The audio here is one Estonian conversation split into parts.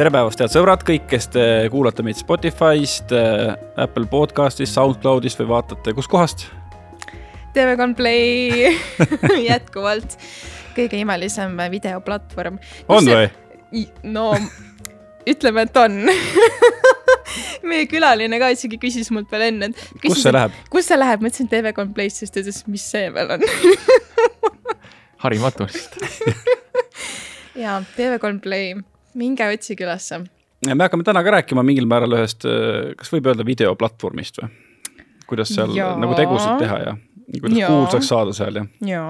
tere päevast, head sõbrad, kõik, kes te kuulate meid Spotify'st, Apple podcast'ist, SoundCloud'ist või vaatate kuskohast? TV3 Play jätkuvalt kõige imelisem videoplatvorm. on või? no ütleme, et on meie külaline ka isegi küsis mult veel enne, et. kus see läheb? kus see läheb, ma ütlesin TV3 Play'st, siis ta ütles, mis see veel on harimatu lihtsalt jaa, TV3 Play, minge otsige ülesse. me hakkame täna ka rääkima mingil määral ühest, kas võib öelda videoplatvormist või? kuidas seal ja. nagu tegusid teha ja kuidas ja. kuulsaks saada seal ja, ja.,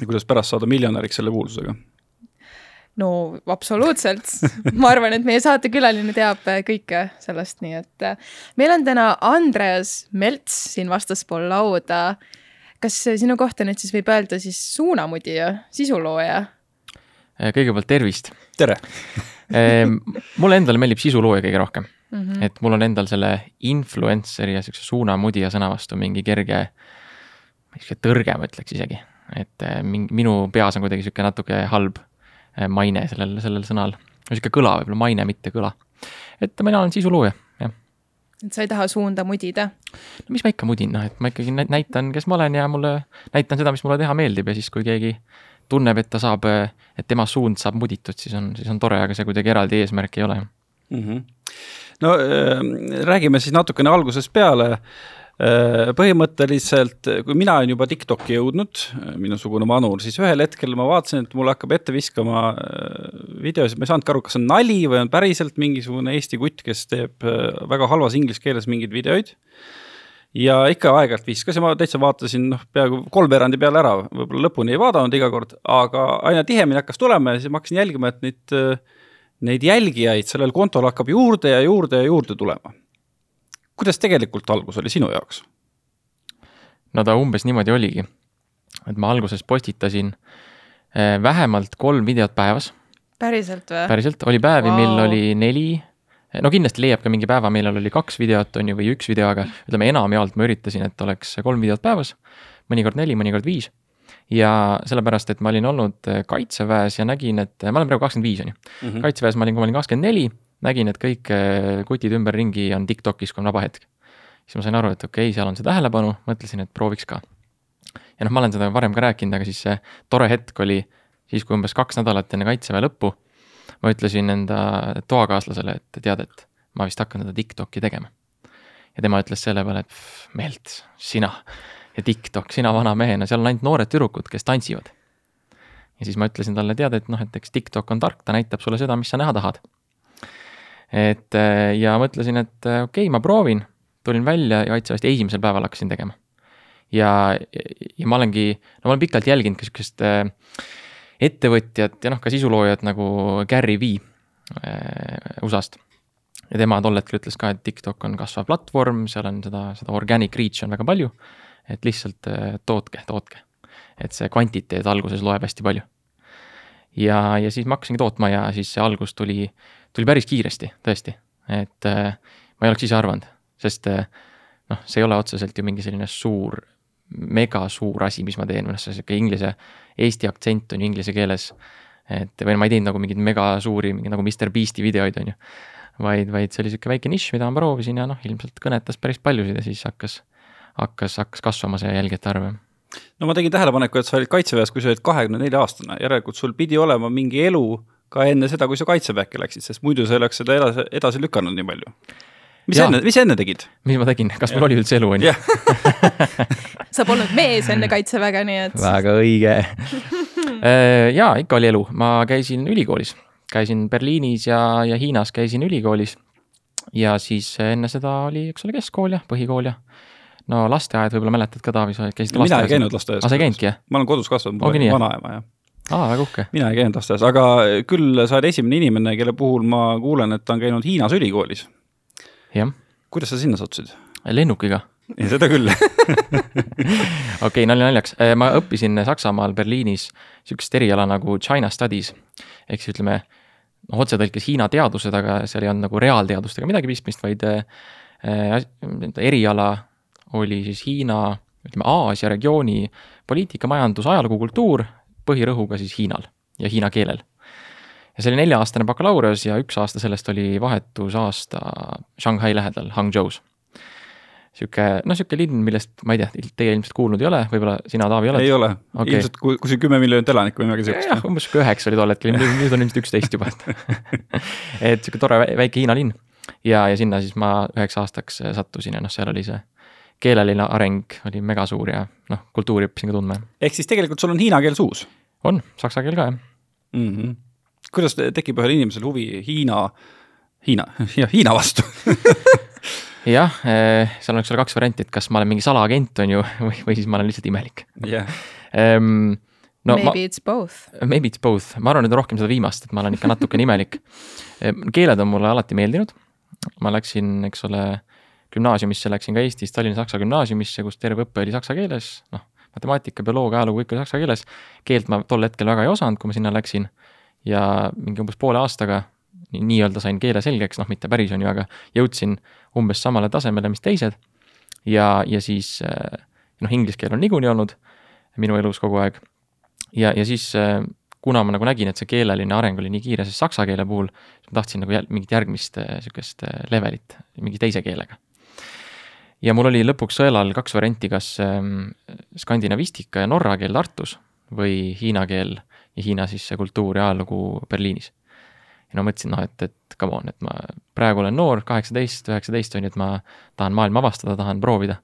ja kuidas pärast saada miljonäriks selle kuulsusega no absoluutselt, ma arvan, et meie saatekülaline teab äh, kõike sellest, nii et äh, meil on täna Andreas Melts siin vastaspool lauda. kas sinu kohta nüüd siis võib öelda siis suunamudija, sisulooja? Äh, kõigepealt tervist. tere mulle endale meeldib sisulooja kõige rohkem mm. -hmm. et mul on endal selle influencer'i ja siukse suunamudija sõna vastu mingi kerge, sihuke tõrge, ma ütleks isegi. et mingi, minu peas on kuidagi sihuke natuke halb Eh, maine sellel, sellel sõnal. sihuke kõla võib-olla, maine, mitte kõla. et mina olen sisulooja, jah. et sa ei taha suunda mudida? no mis ma ikka mudin, noh, et ma ikkagi näitan, kes ma olen ja mulle, näitan seda, mis mulle teha meeldib ja siis, kui keegi tunneb, et ta saab, et tema suund saab muditud, siis on, siis on tore, aga see kuidagi eraldi eesmärk ei ole mm. -hmm. no äh, räägime siis natukene algusest peale äh, Äh, põhimõtteliselt, kui mina olen juba TikTok'i jõudnud, äh, minusugune vanur, siis ühel hetkel ma vaatasin, et mulle hakkab ette viskama äh, videosid, ma ei saanudki aru, kas on nali või on päriselt mingisugune Eesti kutt, kes teeb väga halvas inglise keeles mingeid videoid. Ja ikka aeg-ajalt viskas ja ma täitsa vaatasin noh, peaaegu kolmveerandi peale ära, võib-olla lõpuni ei vaadanud iga kord, aga aina tihemini hakkas tulema ja siis ma hakkasin jälgima, et neid, neid jälgijaid sellel kontol hakkab juurde ja juurde ja juurde tulema kuidas tegelikult algus oli sinu jaoks? no ta umbes niimoodi oligi, et ma alguses postitasin eh, vähemalt kolm videot päevas. päriselt või? päriselt, oli päevi wow., mil oli neli, no kindlasti leiab ka mingi päeva, millal oli kaks videot, on ju, või üks video, aga ütleme enamjaolt ma üritasin, et oleks kolm videot päevas, mõnikord neli, mõnikord viis ja sellepärast, et ma olin olnud kaitseväes ja nägin, et ma olen praegu kakskümmend viis, on ju. Mhm. kaitseväes ma olin, kui ma olin kakskümmend neli nägin, et kõik äh, kutid ümberringi on TikTokis, kui on vaba hetk. siis ma sain aru, et okei okay,, seal on see tähelepanu, mõtlesin, et prooviks ka. ja noh, ma olen seda varem ka rääkinud, aga siis see tore hetk oli siis, kui umbes kaks nädalat enne kaitseväe lõppu ma ütlesin enda toakaaslasele, et tead, et ma vist hakkan seda TikTok'i tegema. ja tema ütles selle peale, et Melt, sina ja TikTok, sina vana mehena, seal on ainult noored tüdrukud, kes tantsivad. ja siis ma ütlesin talle, tead, et noh, et eks TikTok on tark, ta näitab sulle seda, mis sa näha tahad et äh, ja mõtlesin, et äh, okei okay,, ma proovin, tulin välja ja kaitseväest esimesel päeval hakkasin tegema. ja, ja ma olengi, no ma olen pikalt jälginud ka sihukest äh, ettevõtjat ja noh, ka sisuloojat nagu Gary V USA-st. ja tema tol hetkel ütles ka, et TikTok on kasvav platvorm, seal on seda, seda organic reach'i on väga palju. et lihtsalt tootke, tootke. et see kvantiteet alguses loeb hästi palju. ja, ja siis ma hakkasingi tootma ja siis see algus tuli tuli päris kiiresti, tõesti, et äh, ma ei oleks ise arvanud, sest äh, noh, see ei ole otseselt ju mingi selline suur, mega suur asi, mis ma teen, noh, see sihuke inglise, eesti aktsent on ju inglise keeles. et või ma ei teinud nagu mingeid mega suuri, mingi nagu Mr Beast'i videoid, on ju. vaid, vaid see oli sihuke väike nišš, mida ma proovisin ja noh, ilmselt kõnetas päris paljusid ja siis hakkas, hakkas, hakkas kasvama see jälgijate arv no ma tegin tähelepaneku, et sa olid kaitseväes, kui sa olid kahekümne nelja aastane, järelikult sul pidi olema mingi elu ka enne seda, kui sa kaitseväkke läksid, sest muidu sa ei oleks seda edasi, edasi lükanud nii palju. Mis ja. enne, mis enne tegid? mis ma tegin, kas ja. mul oli üldse elu, on ju? sa polnud mees enne kaitseväge, nii et. väga õige äh, ja ikka oli elu, ma käisin ülikoolis, käisin Berliinis ja, ja Hiinas käisin ülikoolis. ja siis enne seda oli, eks ole, keskkool ja põhikool ja no lasteaed võib-olla mäletad ka, Taavi, sa käisid lasteaias? mina ei käinud lasteaias. aa, sa ei käinudki, jah? ma olen kodus kasvanud, mul oli vanaema, jah aa, väga uhke. mina ei käinud lasteaias, aga küll sa oled esimene inimene, kelle puhul ma kuulen, et ta on käinud Hiinas ülikoolis. Kuidas sa sinna sattusid? lennukiga. seda küll okei, nalja naljaks, äh, ma õppisin Saksamaal Berliinis sihukest eriala nagu China Studies ehk siis ütleme noh, otsetõlkes Hiina teadused, aga seal ei olnud nagu reaalteadustega midagi pistmist, vaid äh, äh eriala oli siis Hiina, ütleme Aasia regiooni poliitika, majandus, ajalugu, kultuur põhirõhuga siis Hiinal ja hiina keelel. Ja see oli nelja-aastane bakalaureus ja üks aasta sellest oli vahetusaasta Shanghai lähedal, Hangzhou's. Sihuke, noh, sihuke linn, millest ma ei tea, teie ilmselt kuulnud ei ole, võib-olla sina, Taavi, oled? ei ole Okei. ilmselt ku- kuskil kümme miljonit elanikku või midagi jah, siukest. umbes sihuke üheksa oli tol hetkel, nüüd on ilmselt üksteist juba, et et sihuke tore vä- väike Hiina linn ja, ja sinna siis ma üheks aastaks äh, sattusin ja noh, seal oli see keeleline areng oli megasuur ja noh, kultuuri õppisin ka tundma. ehk siis tegelikult sul on hiina keel suus on, saksa keel ka jah. mm. -hmm. Kuidas te- tekib ühel inimesel huvi Hiina, Hiina, jah, Hiina vastu jah, seal oleks seal kaks varianti, et kas ma olen mingi salaagent, on ju, või, või siis ma olen lihtsalt imelik jah, ehm,. no Maybe ma, it's both. maybe it's both, ma arvan, et rohkem seda viimast, et ma olen ikka natukene imelik. keeled on mulle alati meeldinud. ma läksin, eks ole, gümnaasiumisse läksin ka Eestis Tallinna Saksa Gümnaasiumisse, kus terve õpe oli saksa keeles, noh, matemaatika, bioloogia, ajalugu, kõik oli saksa keeles. keelt ma tol hetkel väga ei osanud, kui ma sinna läksin ja mingi umbes poole aastaga nii- nii-öelda sain keele selgeks, noh, mitte päris on ju, aga jõudsin umbes samale tasemele, mis teised. ja, ja siis eh, noh, inglise keel on niikuinii olnud minu elus kogu aeg ja, ja siis äh, kuna ma nagu nägin, et see keeleline areng oli nii kiire, siis saksa keele puhul ma tahtsin nagu jäl- mingit järgmist äh, sihukest äh, levelit mingi teise keelega. ja mul oli lõpuks sõelal kaks varianti, kas ähm, skandinavistika ja norra keel Tartus või hiina keel ja Hiina siis see kultuur ja ajalugu Berliinis. ja no mõtlesin, noh, et, et come on, et ma praegu olen noor, kaheksateist, üheksateist on ju, et ma tahan maailma avastada, tahan proovida.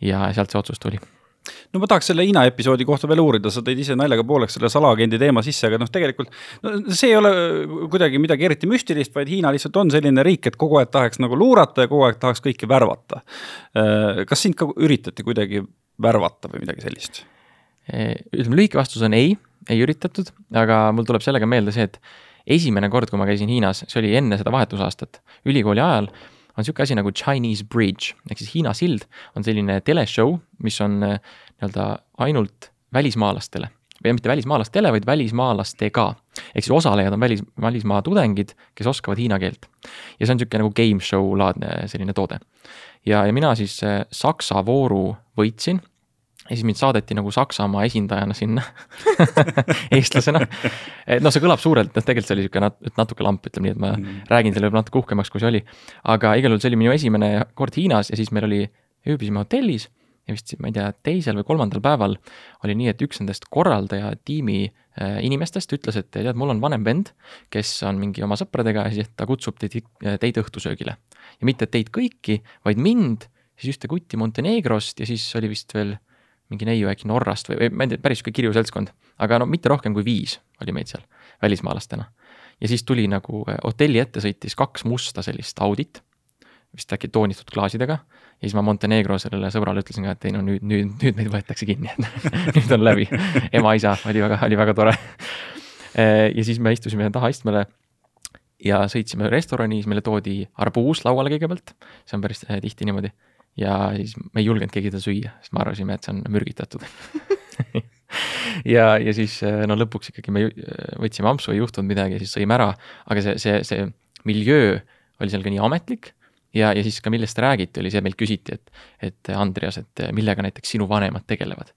ja sealt see otsus tuli no ma tahaks selle Hiina episoodi kohta veel uurida, sa tõid ise naljaga pooleks selle salaagendi teema sisse, aga noh, tegelikult no see ei ole kuidagi midagi eriti müstilist, vaid Hiina lihtsalt on selline riik, et kogu aeg tahaks nagu luurata ja kogu aeg tahaks kõiki värvata. kas sind ka üritati kuidagi värvata või midagi sellist? ütleme, lühike vastus on ei, ei üritatud, aga mul tuleb sellega meelde see, et esimene kord, kui ma käisin Hiinas, see oli enne seda vahetusaastat, ülikooli ajal, on niisugune asi nagu Chinese Bridge ehk siis Hiina sild on selline teleshow, mis on äh, nii-öelda ainult välismaalastele või mitte välismaalastele, vaid välismaalastega. ehk siis osalejad on välis, välismaa tudengid, kes oskavad hiina keelt. ja see on niisugune nagu game show laadne selline toode. ja, ja mina siis äh, saksa vooru võitsin ja siis mind saadeti nagu Saksamaa esindajana sinna eestlasena. noh, see kõlab suurelt, noh tegelikult see oli niisugune nat- natuke lamp, ütleme nii, et ma Mhm. räägin selle võib-olla natuke uhkemaks, kui see oli. aga igal juhul see oli minu esimene kord Hiinas ja siis meil oli, ööbisime hotellis ja vist, ma ei tea, teisel või kolmandal päeval oli nii, et üks nendest korraldaja tiimi äh, inimestest ütles, et tead, mul on vanem vend, kes on mingi oma sõpradega ja siis ta kutsub teid, teid õhtusöögile. ja mitte teid kõiki, vaid mind, siis ühte kutti Montenegrost ja siis oli vist veel mingi neiu äkki Norrast või, või ma ei tea, päris sihuke kirju seltskond, aga no mitte rohkem kui viis oli meid seal välismaalastena. ja siis tuli nagu eh, hotelli ette sõitis kaks musta sellist Audit, vist äkki toonitud klaasidega ja siis ma Montenegro sellele sõbrale ütlesin ka, et ei no nüüd, nüüd, nüüd meid võetakse kinni, et nüüd on läbi. ema-isa oli väga, oli väga tore. ja siis me istusime tahaistmele ja sõitsime restorani, siis meile toodi arbuus lauale kõigepealt, see on päris eh, tihti niimoodi ja siis me ei julgenud keegi seda süüa, sest me arvasime, et see on mürgitatud ja, ja siis eh, no lõpuks ikkagi me ju- võtsime ampsu, ei juhtunud midagi siis sõime ära, aga see, see, see miljöö oli seal ka nii ametlik ja, ja siis ka millest räägiti, oli see, meilt küsiti, et, et Andreas, et millega näiteks sinu vanemad tegelevad.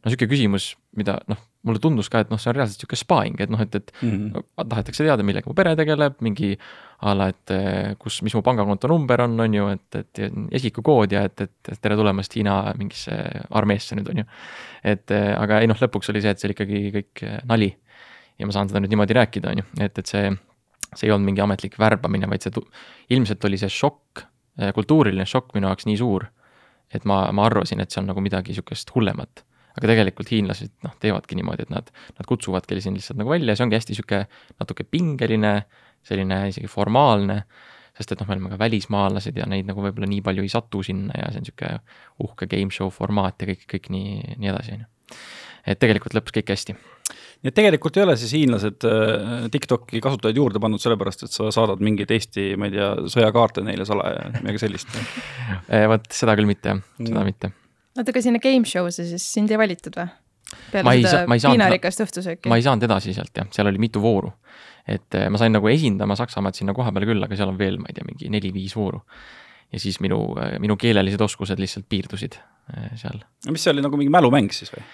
no niisugune küsimus, mida noh, mulle tundus ka, et noh, see on reaalselt niisugune spaing, et noh, et, et Mhm. no, tahetakse teada, millega mu pere tegeleb, mingi a la, et eh, kus, mis mu pangakonto number on, on ju, et, et isikukood ja et, et tere tulemast Hiina mingisse armeesse nüüd on ju. et eh, aga ei noh, lõpuks oli see, et see oli ikkagi kõik eh, nali. ja ma saan seda nüüd niimoodi rääkida, on ju, et, et see, see ei olnud mingi ametlik värbamine, vaid see ilmselt oli see šokk, kultuuriline šokk minu jaoks nii suur, et ma, ma arvasin, et see on nagu midagi niisugust hullemat aga tegelikult hiinlased noh, teevadki niimoodi, et nad, nad kutsuvadki sind lihtsalt nagu välja, see ongi hästi sihuke natuke pingeline, selline isegi formaalne, sest et noh, me oleme ka välismaalased ja neid nagu võib-olla nii palju ei satu sinna ja see on sihuke uhke game show formaat ja kõik, kõik nii, nii edasi, on ju. et tegelikult lõppes kõik hästi. nii et tegelikult ei ole siis hiinlased äh, TikToki kasutajaid juurde pannud sellepärast, et sa saadad mingeid Eesti, ma ei tea, sõjakaarte neile salaja, midagi sellist. Eh, vot seda küll mitte seda Mm. mitte. oota, aga sinna game show'sse siis sind ei valitud või? Ma peale ei saa- seda ma ei saanud- piinarikast õhtusööki ma ei saanud edasi sealt jah, seal oli mitu vooru. et eh, ma sain nagu esindama Saksamaad sinna koha peale küll, aga seal on veel, ma ei tea, mingi neli-viis vooru. ja siis minu, minu keelelised oskused lihtsalt piirdusid eh, seal. mis see oli nagu mingi mälumäng siis või?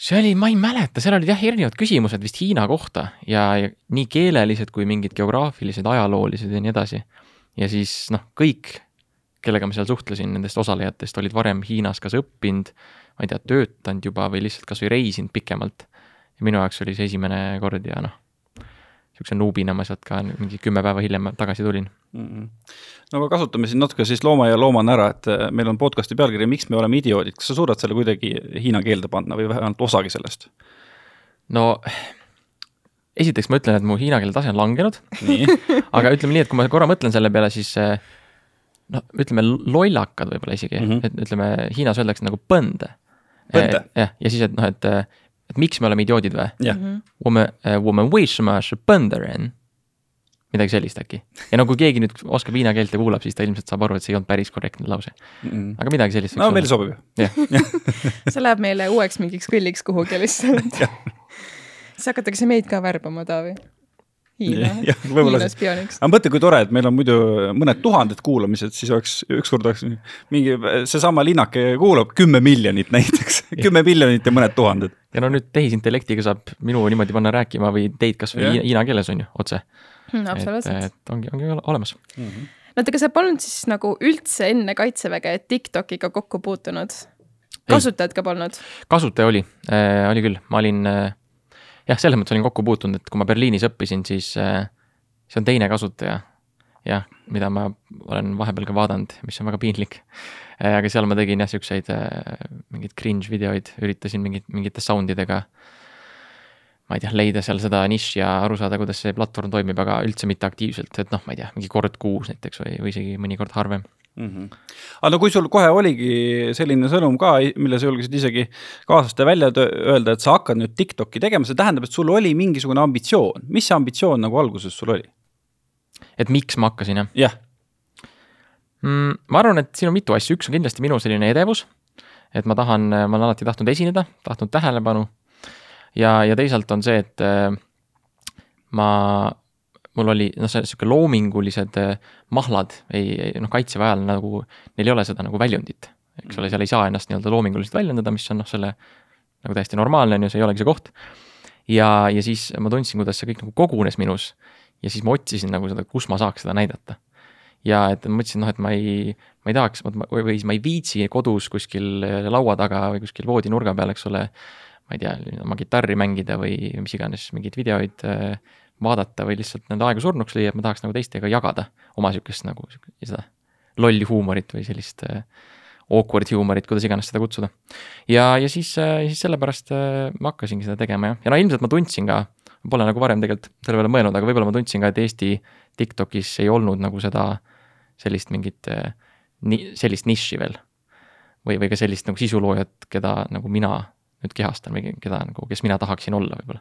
see oli, ma ei mäleta, seal olid jah, erinevad küsimused vist Hiina kohta ja, ja nii keelelised kui mingid geograafilised, ajaloolised ja nii edasi. ja siis noh, kõik, kellega ma seal suhtlesin, nendest osalejatest olid varem Hiinas kas õppinud, ma ei tea, töötanud juba või lihtsalt kasvõi reisinud pikemalt. ja minu jaoks oli see esimene kord ja noh, niisuguse nuubina ma sealt ka mingi kümme päeva hiljem tagasi tulin mm. -hmm. no aga kasutame siin natuke siis looma ja loomana ära, et äh, meil on podcast'i pealkiri Miks me oleme idioodid, kas sa suudad selle kuidagi hiina keelde panna või vähemalt osagi sellest? no esiteks ma ütlen, et mu hiina keele tase on langenud aga ütleme nii, et kui ma korra mõtlen selle peale, siis äh, noh, ütleme lollakad võib-olla isegi mm, -hmm. et ütleme, Hiinas öeldakse nagu põnd. Eh, jah, ja siis, et noh, et, et miks me oleme idioodid või yeah. mm -hmm.? midagi sellist äkki. ja no kui keegi nüüd oskab hiina keelt ja kuulab, siis ta ilmselt saab aru, et see ei olnud päris korrektne lause mm.. aga midagi sellist. no meile sobib ju. see läheb meile uueks mingiks kõlliks kuhugi lihtsalt siis hakatakse meid ka värbama, Taavi Hiina, Hiina spiooniks. aga mõtle, kui tore, et meil on muidu mõned tuhanded kuulamised, siis oleks, ükskord oleks mingi, seesama linnake kuulab kümme miljonit näiteks kümme miljonit ja mõned tuhanded. ja no nüüd tehisintellektiga saab minu niimoodi panna rääkima või teid kasvõi hiina, keeles on ju, otse mm,. absoluutselt. et ongi, ongi olemas mm. -hmm. no oota, aga sa polnud siis nagu üldse enne Kaitseväge TikTokiga kokku puutunud? kasutajat ka polnud? kasutaja oli äh,, oli küll, ma olin äh, jah, selles mõttes olin kokku puutunud, et kui ma Berliinis õppisin, siis äh, see on teine kasutaja. jah, mida ma olen vahepeal ka vaadanud, mis on väga piinlik äh,. aga seal ma tegin jah, siukseid äh, mingeid cringe videoid, üritasin mingit, mingite sound idega ma ei tea, leida seal seda nišši ja aru saada, kuidas see platvorm toimib, aga üldse mitte aktiivselt, et noh, ma ei tea, mingi kord kuus näiteks või, või isegi mõnikord harvem mm. -hmm. aga no kui sul kohe oligi selline sõnum ka, mille sa julgesid isegi kaaslaste välja öelda, et sa hakkad nüüd TikTok'i tegema, see tähendab, et sul oli mingisugune ambitsioon, mis see ambitsioon nagu alguses sul oli? et miks ma hakkasin, jah? jah mm,. ma arvan, et siin on mitu asja, üks on kindlasti minu selline edevus, et ma tahan, ma olen alati tahtnud esineda, tahtnud tähelepanu ja, ja teisalt on see, et äh, ma, mul oli noh, see sihuke loomingulised äh, mahlad ei, noh, kaitseväe ajal nagu, neil ei ole seda nagu väljundit. eks ole, seal ei saa ennast nii-öelda loominguliselt väljendada, mis on noh, selle nagu täiesti normaalne on ju, see ei olegi see koht. ja, ja siis ma tundsin, kuidas see kõik nagu kogunes minus ja siis ma otsisin nagu seda, kus ma saaks seda näidata ja et ma mõtlesin, noh, et ma ei, ma ei tahaks, või, või siis ma ei viitsi kodus kuskil laua taga või kuskil voodinurga peal, eks ole, ma ei tea, oma kitarri mängida või mis iganes, mingeid videoid äh, vaadata või lihtsalt nende aega surnuks lüüa, et ma tahaks nagu teistega jagada oma sihukest nagu seda lolli huumorit või sellist äh, awkward huumorit, kuidas iganes seda kutsuda. ja, ja siis, äh, siis sellepärast ma hakkasingi seda tegema jah, ja no ilmselt ma tundsin ka, pole nagu varem tegelikult selle peale mõelnud, aga võib-olla ma tundsin ka, et Eesti TikTokis ei olnud nagu seda sellist mingit sellist nišši veel. või, või ka sellist nagu sisuloojat, keda nagu mina nüüd kehastan või keda nagu, kes mina tahaksin olla võib-olla.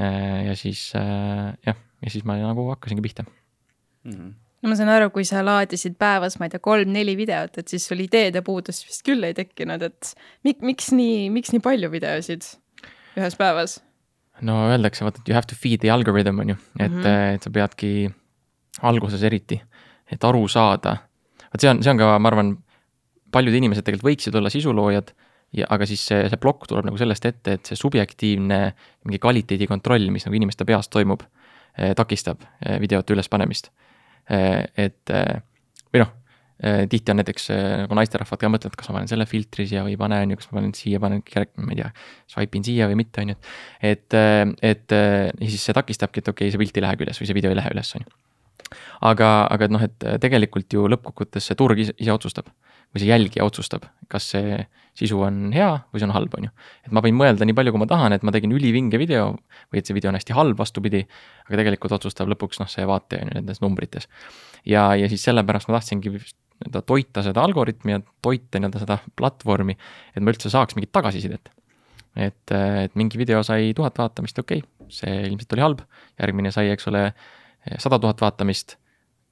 Äh, ja siis äh, jah, ja siis ma nagu hakkasingi pihta mm. -hmm no ma saan aru, kui sa laadisid päevas, ma ei tea, kolm-neli videot, et siis sul ideede puudust vist küll ei tekkinud, et mik-, miks nii, miks nii palju videosid ühes päevas? no öeldakse, vaata, et you have to feed the algorithm on ju, et mm, -hmm. et sa peadki alguses eriti, et aru saada. vot see on, see on ka, ma arvan, paljud inimesed tegelikult võiksid olla sisuloojad ja aga siis see, see plokk tuleb nagu sellest ette, et see subjektiivne mingi kvaliteedi kontroll, mis nagu inimeste peas toimub, eh, takistab eh, videote ülespanemist. Eh, et või noh, tihti on näiteks nagu naisterahvad ka mõtlevad, kas ma panen selle filtri siia või ei pane, on ju, kas ma panen siia, panen, ma ei tea, swipe in siia või mitte, on ju. et, et ja siis see takistabki, et okei okay,, see pilt ei lähe üles või see video ei lähe üles, on ju. aga, aga noh, et tegelikult ju lõppkokkuvõttes see turg ise, ise otsustab või see jälgija otsustab, kas see sisu on hea või see on halb, on ju. et ma võin mõelda nii palju, kui ma tahan, et ma tegin ülivinge video või et see video on hästi halb, vastupidi, aga tegelikult otsustab lõpuks noh, see vaataja on ju nendes numbrites. ja, ja siis sellepärast ma tahtsingi nii-öelda toita seda algoritmi ja toita nii-öelda seda platvormi, et ma üldse saaks mingit tagasisidet. et, et mingi video sai tuhat vaatamist, okei okay,, see ilmselt oli halb, järgmine sai, eks ole, sada tuhat vaatamist,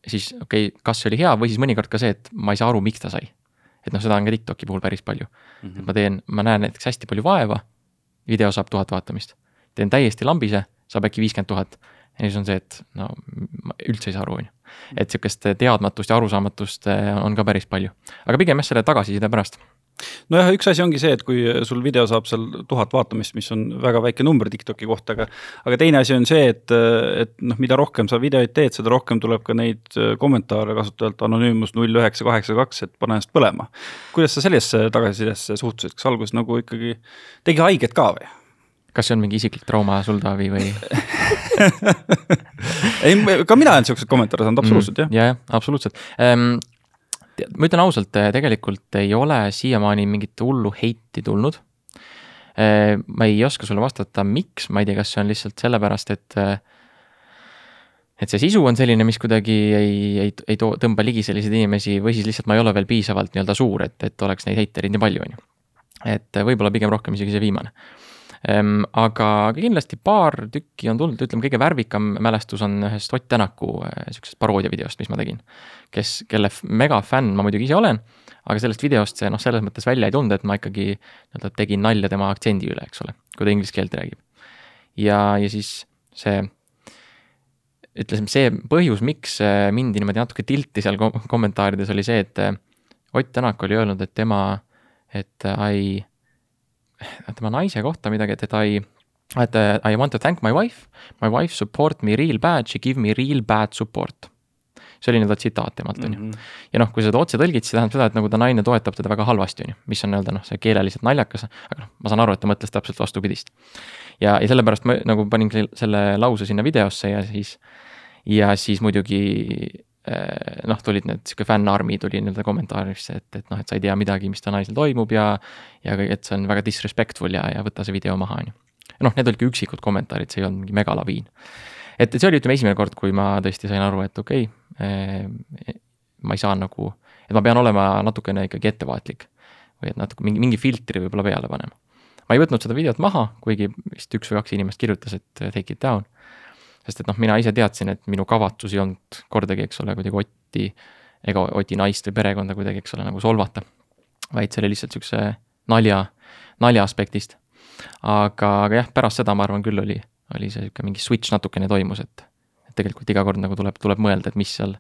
siis okei okay,, kas see oli hea või siis mõnikord ka see, et ma ei saa aru, miks ta sai et noh, seda on ka TikToki puhul päris palju mm. -hmm. et ma teen, ma näen näiteks hästi palju vaeva, video saab tuhat vaatamist. teen täiesti lambise, saab äkki viiskümmend tuhat. ja siis on see, et no ma üldse ei saa aru, on ju. et sihukest teadmatust ja arusaamatust on ka päris palju. aga pigem jah, selle tagasiside pärast nojah, üks asi ongi see, et kui sul video saab seal tuhat vaatamist, mis on väga väike number TikToki kohta, aga aga teine asi on see, et, et noh, mida rohkem sa videoid teed, seda rohkem tuleb ka neid kommentaare kasutajalt anonüümus null üheksa kaheksa kaks, et pane ennast põlema. kuidas sa sellesse tagasisidesse suhtusid, kas alguses nagu ikkagi tegi haiget ka või? kas see on mingi isiklik trauma sul, Taavi, või ei, ka mina olen siukseid kommentaare saanud, absoluutselt mm, jah. jah, absoluutselt ähm, ma ütlen ausalt, tegelikult ei ole siiamaani mingit hullu heiti tulnud. Äh, ma ei oska sulle vastata, miks, ma ei tea, kas see on lihtsalt sellepärast, et et see sisu on selline, mis kuidagi ei, ei, ei too, tõmba ligi selliseid inimesi või siis lihtsalt ma ei ole veel piisavalt nii-öelda suur, et, et oleks neid heitereid nii palju, on ju. et võib-olla pigem rohkem isegi see viimane aga kindlasti paar tükki on tulnud, ütleme kõige värvikam mälestus on ühest Ott Tänaku äh, sihukesest paroodiavideost, mis ma tegin. kes, kelle megafänn ma muidugi ise olen, aga sellest videost see noh, selles mõttes välja ei tulnud, et ma ikkagi nii-öelda tegin nalja tema aktsendi üle, eks ole, kui ta inglise keelt räägib. ja, ja siis see ütlesime, see põhjus, miks äh, mindi niimoodi natuke tilti seal kom kommentaarides oli see, et äh, Ott Tänak oli öelnud, et tema, et I tema naise kohta midagi, et, et I et uh, I want to thank my wife, my wife support me real bad, she give me real bad support. see oli nii-öelda tsitaat temalt, on ju. Mhm. ja noh, kui sa seda otse tõlgid, siis tähendab seda, et nagu ta naine toetab teda väga halvasti, on ju, mis on nii-öelda noh, see keeleliselt naljakas, aga noh, ma saan aru, et ta mõtles täpselt vastupidist. ja, ja sellepärast ma nagu panin selle lause sinna videosse ja siis, ja siis muidugi Äh, noh, tulid need sihuke fännarmi tuli nii-öelda kommentaarisse, et, et noh, et sa ei tea midagi, mis ta naisel toimub ja. ja et see on väga disrespectful ja, ja võta see video maha, on ju. noh, need olidki üksikud kommentaarid, see ei olnud mingi megalaviin. et see oli, ütleme, esimene kord, kui ma tõesti sain aru, et okei okay, eh,, ma ei saa nagu, et ma pean olema natukene ikkagi ettevaatlik. või et natuke mingi, mingi filtri võib-olla peale panema. ma ei võtnud seda videot maha, kuigi vist üks või kaks inimest kirjutas, et take it down sest et noh, mina ise teadsin, et minu kavatsus ei olnud kordagi, eks ole, kuidagi Otti ega Oti naist või perekonda kuidagi, eks ole, nagu solvata. vaid see oli lihtsalt siukse nalja, nalja aspektist. aga, aga jah, pärast seda ma arvan küll oli, oli see sihuke mingi switch natukene toimus, et, et tegelikult iga kord nagu tuleb, tuleb mõelda, et mis seal,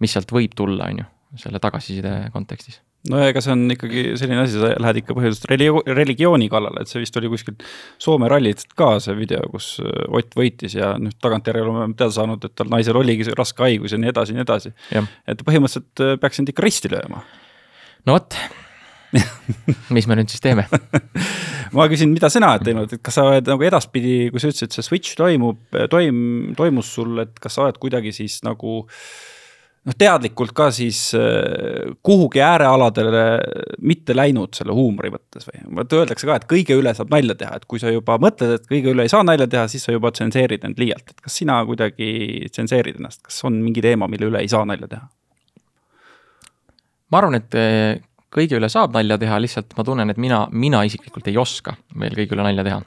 mis sealt võib tulla, on ju, selle tagasiside kontekstis no ega see on ikkagi selline asi, sa lähed ikka põhiliselt religi-, religiooni kallale, et see vist oli kuskilt Soome rallit ka see video, kus äh, Ott võitis ja nüüd tagantjärele oleme teada saanud, et tal naisel oligi raske haigus ja nii edasi ja nii edasi. et põhimõtteliselt äh, peaks sind ikka risti lööma. no vot mis me nüüd siis teeme ma küsin, mida sina oled teinud, et kas sa oled nagu edaspidi, kui sa ütlesid, see switch toimub, toim-, toimus sul, et kas sa oled kuidagi siis nagu äh, noh, teadlikult ka siis äh, kuhugi äärealadele mitte läinud selle huumori mõttes või? vaata öeldakse ka, et kõige üle saab nalja teha, et kui sa juba mõtled, et kõige üle ei saa nalja teha, siis sa juba tsenseerid end liialt, et kas sina kuidagi tsenseerid ennast, kas on mingi teema, mille üle ei saa nalja teha? ma arvan, et äh, kõige üle saab nalja teha, lihtsalt ma tunnen, et mina, mina isiklikult ei oska veel kõige üle nalja teha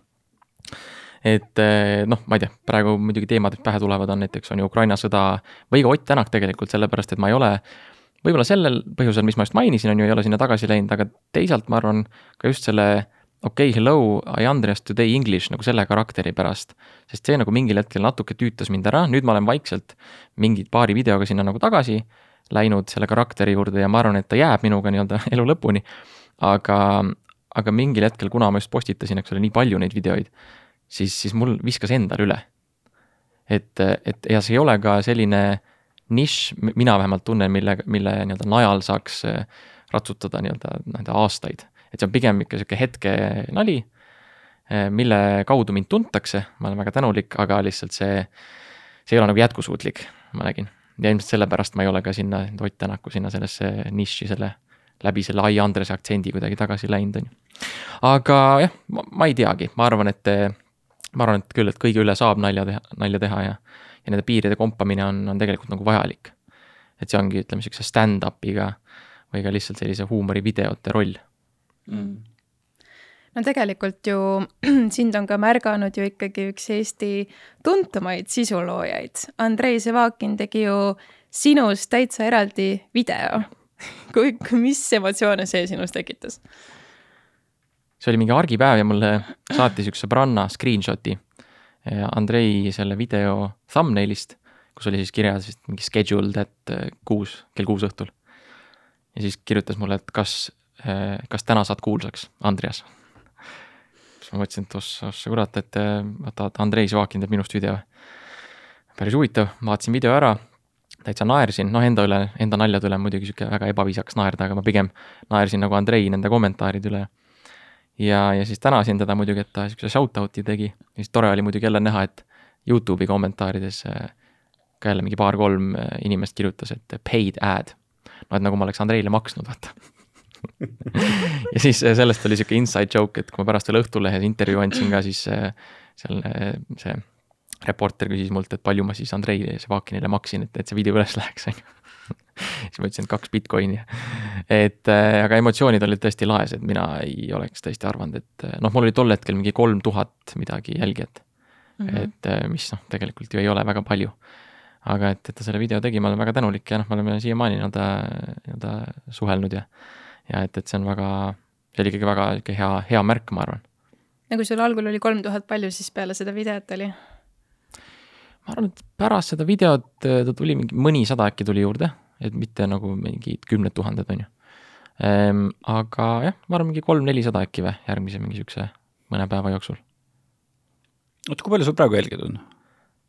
et eh, noh, ma ei tea, praegu muidugi teemad, pähe tulevad, on näiteks on ju Ukraina sõda või ka Ott Tänak tegelikult, sellepärast et ma ei ole võib-olla sellel põhjusel, mis ma just mainisin, on ju, ei ole sinna tagasi läinud, aga teisalt ma arvan ka just selle okei okay,, hello, I understand today english nagu selle karakteri pärast. sest see nagu mingil hetkel natuke tüütas mind ära, nüüd ma olen vaikselt mingi paari videoga sinna nagu tagasi läinud selle karakteri juurde ja ma arvan, et ta jääb minuga nii-öelda elu lõpuni. aga, aga mingil hetkel, kuna ma just postitasin, eks ole, nii palju neid videoid siis, siis mul viskas endal üle. et, et ja see ei ole ka selline nišš, mina vähemalt tunnen, mille, mille nii-öelda najal saaks äh, ratsutada nii-öelda, nii-öelda aastaid. et see on pigem ikka sihuke hetke nali, äh, mille kaudu mind tuntakse, ma olen väga tänulik, aga lihtsalt see, see ei ole nagu jätkusuutlik, ma nägin. ja ilmselt sellepärast ma ei ole ka sinna Ott Tänaku sinna sellesse nišši selle, läbi selle Ai Andrese aktsendi kuidagi tagasi läinud, on ju. aga jah, ma ei teagi, ma arvan, et ma arvan, et küll, et kõige üle saab nalja teha, nalja teha ja, ja nende piiride kompamine on, on tegelikult nagu vajalik. et see ongi, ütleme, sihukese stand-up'iga või ka lihtsalt sellise huumorivideote roll mm no tegelikult ju sind on ka märganud ju ikkagi üks Eesti tuntumaid sisuloojaid. Andrei Sevakin tegi ju sinust täitsa eraldi video. kui, mis emotsioone see sinus tekitas? See oli mingi argipäev ja mulle saatis üks sõbranna screenshot'i Andrei selle video thumbnail'ist, kus oli siis kirjas vist mingi scheduled at äh, kuus, kell kuus õhtul. ja siis kirjutas mulle, et kas kas täna saad kuulsaks, Andreas? siis ma mõtlesin, et ossa, ossa kurat, et vaata, Andrei Živakin teeb minust video. päris huvitav, vaatasin video ära, täitsa naersin, noh enda üle, enda naljade üle muidugi sihuke väga ebaviisakas naerda, aga ma pigem naersin nagu Andrei nende kommentaaride üle. Ja, ja siis tänasin teda muidugi, et ta siukse shout-out'i tegi siis tore oli muidugi jälle näha, et Youtube'i kommentaarides ka jälle mingi paar-kolm inimest kirjutas, et paid ad. no et nagu ma oleks Andreile maksnud, vaata ja siis sellest oli sihuke inside joke, et kui ma pärast veel Õhtulehes intervjuu andsin ka, siis seal see reporter küsis mult, et palju ma siis Andrei Sevakinile maksin, et, et see video üles läheks, on ju. siis ma ütlesin, et kaks Bitcoini. Et aga emotsioonid olid tõesti laes, et mina ei oleks tõesti arvanud, et noh, mul oli tol hetkel mingi kolm tuhat midagi jälgijat mm. -hmm. et mis noh, tegelikult ju ei ole väga palju. aga et, et ta selle video tegi, ma olen väga tänulik ja noh, me oleme siiamaani nii-öelda, nii-öelda suhelnud ja ja et, et see on väga, see oli ikkagi väga niisugune hea, hea märk, ma arvan. ja kui sul algul oli kolm tuhat, palju siis peale seda videot oli? ma arvan, et pärast seda videot ta tuli mingi mõnisada äkki tuli juurde, et mitte nagu mingid kümned tuhanded, on ju ehm,. aga jah, ma arvan, mingi kolm-nelisada äkki või, järgmise mingi niisuguse mõne päeva jooksul. oota, kui palju sul praegu jälgijaid on?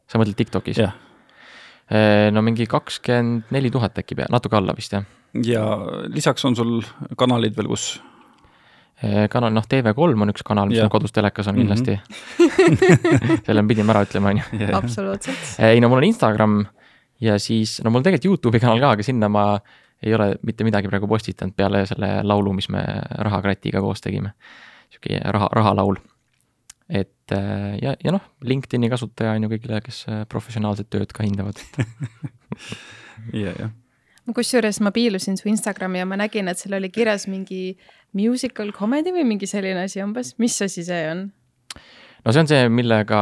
sa mõtled TikTokis? Ehm, no mingi kakskümmend neli tuhat äkki pea, natuke alla vist jah ja lisaks on sul kanalid veel, kus? Eh, kanal, noh, TV3 on üks kanal, mis ja. on kodus telekas on kindlasti mm. -hmm. selle me pidime ära ütlema, on ju. absoluutselt. Eh, ei no mul on Instagram ja siis, no mul on tegelikult Youtube'i kanal ka, aga sinna ma ei ole mitte midagi praegu postitanud peale selle laulu, mis me Rahakratiga koos tegime. sihuke raha, rahalaul. et eh, ja, ja noh, LinkedIn'i kasutaja on ju kõigile, kes professionaalset tööd ka hindavad ja, jah kusjuures ma piilusin su Instagrami ja ma nägin, et seal oli kirjas mingi musical comedy või mingi selline asi umbes, mis asi see on? no see on see, millega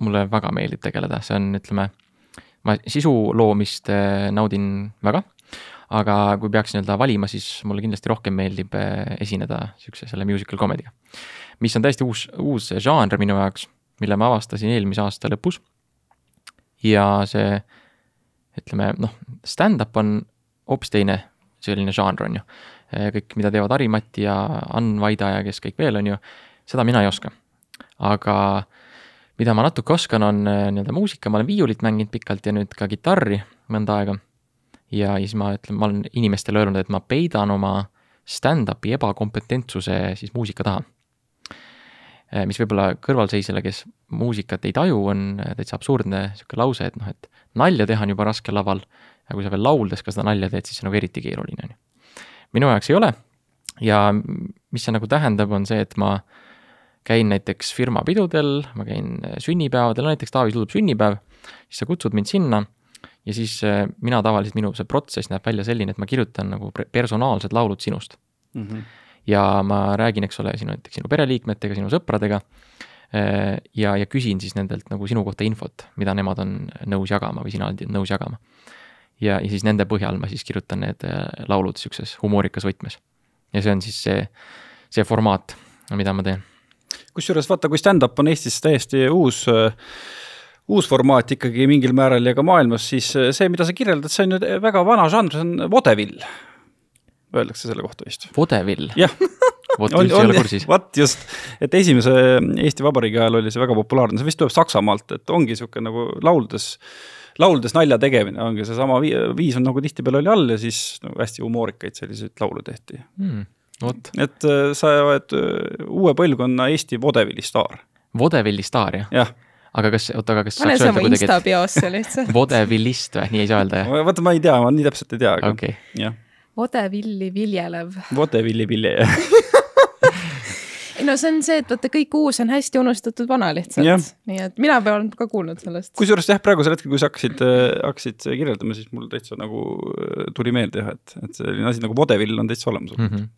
mulle väga meeldib tegeleda, see on, ütleme, ma sisu loomist eh, naudin väga, aga kui peaks nii-öelda valima, siis mulle kindlasti rohkem meeldib eh, esineda niisuguse selle musical comedy'ga. mis on täiesti uus, uus žanr minu jaoks, mille ma avastasin eelmise aasta lõpus. ja see ütleme noh, stand-up on hoopis teine selline žanr, on ju. kõik, mida teevad Harimati ja Ann Vaida ja kes kõik veel, on ju, seda mina ei oska. aga mida ma natuke oskan, on äh, nii-öelda muusika, ma olen viiulit mänginud pikalt ja nüüd ka kitarri mõnda aega. Ja siis ma ütlen, ma olen inimestele öelnud, et ma peidan oma stand-up'i ebakompetentsuse siis muusika taha. Äh, mis võib-olla kõrvalseisjale, kes muusikat ei taju, on täitsa absurdne niisugune lause, et noh, et nalja teha on juba raske laval ja kui sa veel lauldes ka seda nalja teed, siis see on nagu eriti keeruline, on ju. minu jaoks ei ole ja mis see nagu tähendab, on see, et ma käin näiteks firma pidudel, ma käin sünnipäevadel, näiteks Taavi tuleb sünnipäev, siis sa kutsud mind sinna ja siis äh, mina tavaliselt, minu see protsess näeb välja selline, et ma kirjutan nagu personaalsed laulud sinust mm. -hmm. ja ma räägin, eks ole, sinu näiteks sinu pereliikmetega, sinu sõpradega äh, ja, ja küsin siis nendelt nagu sinu kohta infot, mida nemad on nõus jagama või sina oled nõus jagama ja, ja siis nende põhjal ma siis kirjutan need äh, laulud sihukeses humoorikas võtmes. ja see on siis see, see formaat, mida ma teen. kusjuures vaata, kui stand-up on Eestis täiesti uus äh, uus formaat ikkagi mingil määral ja ka maailmas, siis äh, see, mida sa kirjeldad, see on ju väga vana žanr, see on vodevill. Öeldakse selle kohta vist. vodevill? jah vot üldse ei ole kursis. vot just, et esimese Eesti Vabariigi ajal oli see väga populaarne, see vist tuleb Saksamaalt, et ongi niisugune nagu lauldes lauldes nalja tegemine ongi seesama viis on nagu tihtipeale oli all ja siis nagu hästi humoorikaid selliseid laule tehti mm,. vot. et äh, sa oled uue põlvkonna Eesti vodevilli staar. vodevilli staar, jah? jah aga kas, oota, aga kas pane see oma Insta biosse lihtsalt vodevillist või, nii ei saa öelda, jah? vaata, ma ei tea, ma nii täpselt ei tea, aga okay. jah. vodevilli viljelev. vodevilli vilje, jah ei no see on see, et vaata, kõik uus on hästi unustatud vana lihtsalt. nii et mina olen ka kuulnud sellest. kusjuures jah, praegusel hetkel, kui sa hakkasid, äh, hakkasid kirjeldama, siis mul täitsa nagu äh, tuli meelde jah, et, et selline asi nagu vodevill on täitsa olemas mm. -hmm.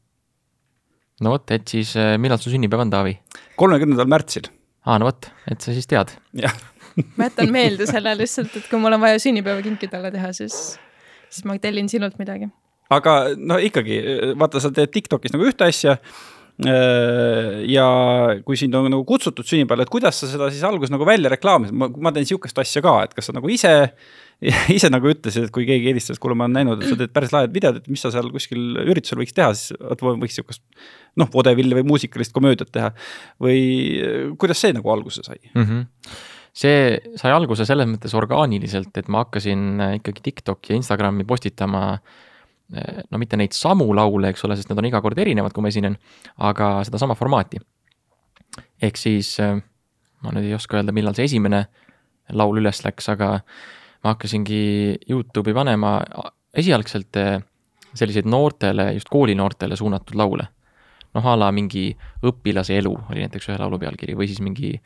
no vot, et siis äh, millal su sünnipäev on, Taavi? kolmekümnendal märtsil. Aa, no vot, et sa siis tead. ma jätan meelde selle lihtsalt, et kui mul on vaja sünnipäevakinki talle teha, siis, siis ma tellin sinult midagi. aga no ikkagi, vaata, sa teed TikTokis nagu ühte asja ja kui sind on nagu kutsutud sünnipäevale, et kuidas sa seda siis alguses nagu välja reklaamisid, ma, ma teen sihukest asja ka, et kas sa nagu ise, ise nagu ütlesid, et kui keegi helistas, kuule, ma olen näinud, et sa teed päris lahedat videot, et mis sa seal kuskil üritusel võiks teha, siis vot võiks sihukest noh, vodevilli või muusikalist komöödiat teha. või kuidas see nagu alguse sai mm? -hmm. see sai alguse selles mõttes orgaaniliselt, et ma hakkasin ikkagi TikTok'i ja Instagrami postitama äh, no mitte neid samu laule, eks ole, sest need on iga kord erinevad, kui ma esinen, aga sedasama formaati. ehk siis eh, ma nüüd ei oska öelda, millal see esimene laul üles läks, aga ma hakkasingi Youtube'i panema esialgselt eh, selliseid noortele, just koolinoortele suunatud laule. noh, a la mingi õpilase elu oli näiteks ühe laulu pealkiri või siis mingi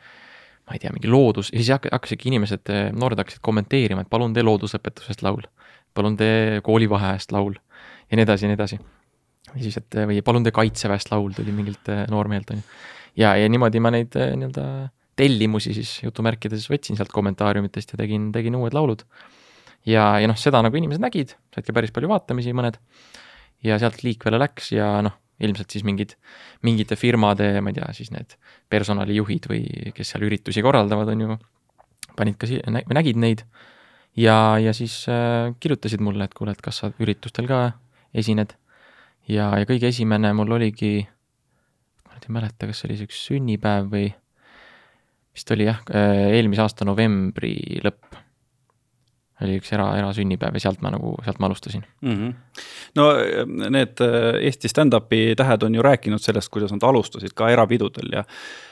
ma ei tea, mingi loodus ja siis hakkasidki inimesed, noored hakkasid kommenteerima, et palun tee loodusõpetusest laul. palun tee koolivaheajast laul ja nii edasi ja nii edasi. või siis, et või palun tee kaitseväest laul tuli mingilt äh, noormehelt, on ju. ja, ja niimoodi ma neid äh, nii-öelda tellimusi siis jutumärkides võtsin sealt kommentaariumitest ja tegin, tegin uued laulud. ja, ja noh, seda nagu inimesed nägid, said ka päris palju vaatamisi, mõned. ja sealt liikvele läks ja noh, ilmselt siis mingid, mingite firmade, ma ei tea, siis need personalijuhid või kes seal üritusi korraldavad, on ju, panid ka siia, nägid neid ja, ja siis äh, kirjutasid mulle, et kuule, et kas sa üritustel ka esined. ja, ja kõige esimene mul oligi, ma nüüd ei mäleta, kas see oli see üks sünnipäev või vist oli jah, eelmise aasta novembri lõpp oli üks era, erasünnipäev ja sealt ma nagu, sealt ma alustasin mm. -hmm. no need äh, Eesti stand-up'i tähed on ju rääkinud sellest, kuidas nad alustasid ka erapidudel ja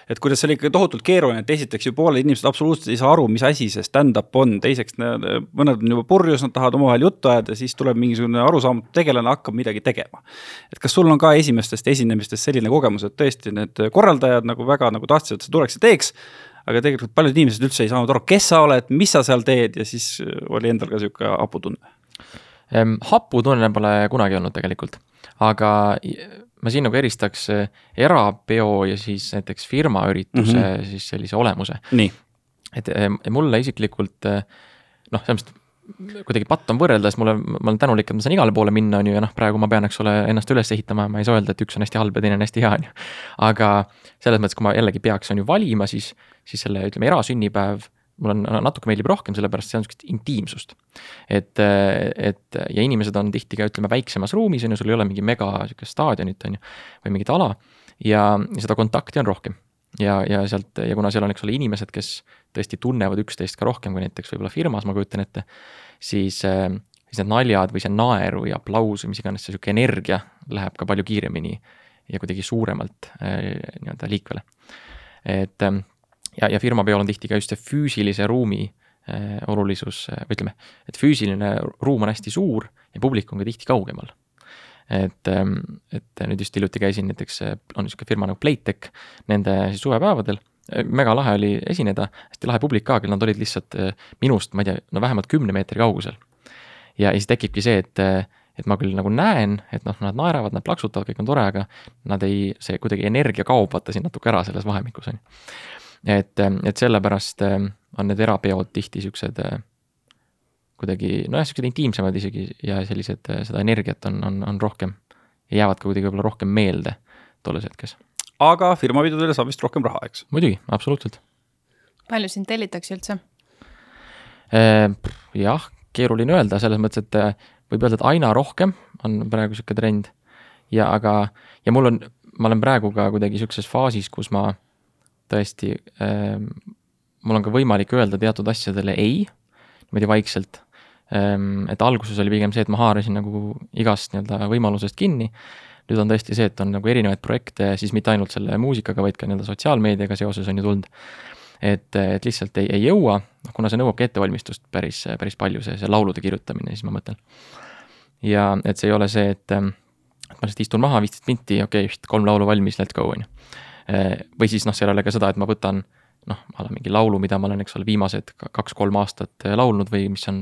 et kuidas see oli ikka tohutult keeruline, et esiteks ju pooled inimesed absoluutselt ei saa aru, mis asi see stand-up on, teiseks mõned on juba purjus, nad tahavad omavahel juttu ajada, siis tuleb mingisugune arusaamatu tegelane, hakkab midagi tegema. et kas sul on ka esimestest esinemistest selline kogemus, et tõesti need korraldajad nagu väga nagu tahtsid, et sa tuleks ja teeks, aga tegelikult paljud inimesed üldse ei saanud aru, kes sa oled, mis sa seal teed ja siis äh, oli endal ka sihuke haputunne. haputunne pole kunagi olnud tegelikult, aga ma siin nagu eristaks äh, erapeo ja siis näiteks firmaürituse mm -hmm. siis sellise olemuse. et mulle isiklikult äh, noh, selles mõttes kuidagi patt on võrrelda, sest mulle, ma olen tänulik, et ma saan igale poole minna, on ju, ja noh, praegu ma pean, eks ole, ennast üles ehitama, ma ei saa öelda, et üks on hästi halb ja teine on hästi hea, on ju. aga selles mõttes, kui ma jällegi peaks, on ju, valima, siis, siis selle, ütleme, erasünnipäev mul on natuke meeldib rohkem, sellepärast see on niisugust intiimsust. et, et ja inimesed on tihti ka ütleme väiksemas ruumis on ju, sul ei ole mingi mega niisugust staadionit on ju, või mingit ala ja seda kontakti on rohkem ja, ja sealt ja kuna seal on, eks ole, inimesed, kes tõesti tunnevad üksteist ka rohkem kui näiteks võib-olla firmas, ma kujutan ette, siis, siis need naljad või see naer või aplaus või mis iganes, see niisugune energia läheb ka palju kiiremini ja kuidagi suuremalt äh, nii-öelda liikvele. et ja, ja firmapeol on tihti ka just see füüsilise ruumi äh, olulisus, või ütleme, et füüsiline ruum on hästi suur ja publik on ka tihti kaugemal et, ähm, et nüüd just hiljuti käisin näiteks, äh, on niisugune firma nagu Playtech, nende siis suvepäevadel, äh, mega lahe oli esineda, hästi lahe publik ka, küll nad olid lihtsalt äh, minust, ma ei tea, no vähemalt kümne meetri kaugusel. ja, ja siis tekibki see, et, et ma küll nagu näen, et noh, nad naeravad, nad plaksutavad, kõik on tore, aga nad ei, see kuidagi energia kaob vaata siin natuke ära selles vahemikus, on ju. Et, et sellepärast on need erapeod tihti siuksed kuidagi nojah, siuksed intiimsemad isegi ja sellised, äh, seda energiat on, on, on rohkem. ja jäävad ka kuidagi võib-olla rohkem meelde tolles hetkes. aga firmapidudele saab vist rohkem raha, eks? muidugi, absoluutselt. palju sind tellitakse üldse? Jah, keeruline öelda, selles mõttes, et võib öelda, et aina rohkem on praegu sihuke trend. ja aga, ja mul on, ma olen praegu ka kuidagi sihukeses faasis, kus ma tõesti äh,, mul on ka võimalik öelda teatud asjadele ei, niimoodi vaikselt Ehm, et alguses oli pigem see, et ma haarasin nagu igast nii-öelda võimalusest kinni. nüüd on tõesti see, et on nagu erinevaid projekte, siis mitte ainult selle muusikaga, vaid ka nii-öelda sotsiaalmeediaga seoses on ju tulnud. et, et lihtsalt ei, ei jõua, noh kuna see nõuabki ettevalmistust päris, päris palju, see, see laulude kirjutamine, siis ma mõtlen. ja et see ei ole see, et, et ma lihtsalt istun maha, viisteist minti, okei okay,, kolm laulu valmis, let's go, on ju. Ehm, või siis noh, seal ei ole ka seda, et ma võtan noh, ma olen mingi laulu, mida ma olen, eks ole, viimased kaks-kolm aastat laulnud või mis on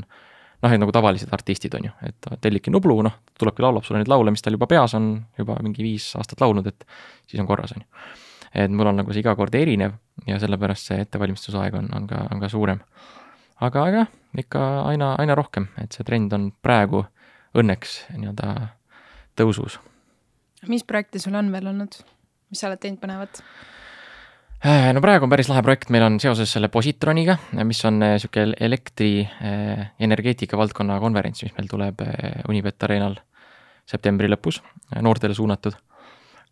noh, et nagu tavalised artistid on ju, et tellibki Nublu, noh, tulebki laulab sulle neid laule, mis tal juba peas on, juba mingi viis aastat laulnud, et siis on korras, on ju. et mul on nagu see iga kord erinev ja sellepärast see ettevalmistusaeg on, on ka, on ka suurem. aga jah, ikka aina, aina rohkem, et see trend on praegu õnneks nii-öelda tõusus. mis projekte sul on veel olnud? Mis sa oled teinud põnevat? no praegu on päris lahe projekt, meil on seoses selle Positroniga, mis on sihuke elektri energeetika valdkonna konverents, mis meil tuleb Unibet Arenal septembri lõpus, noortele suunatud.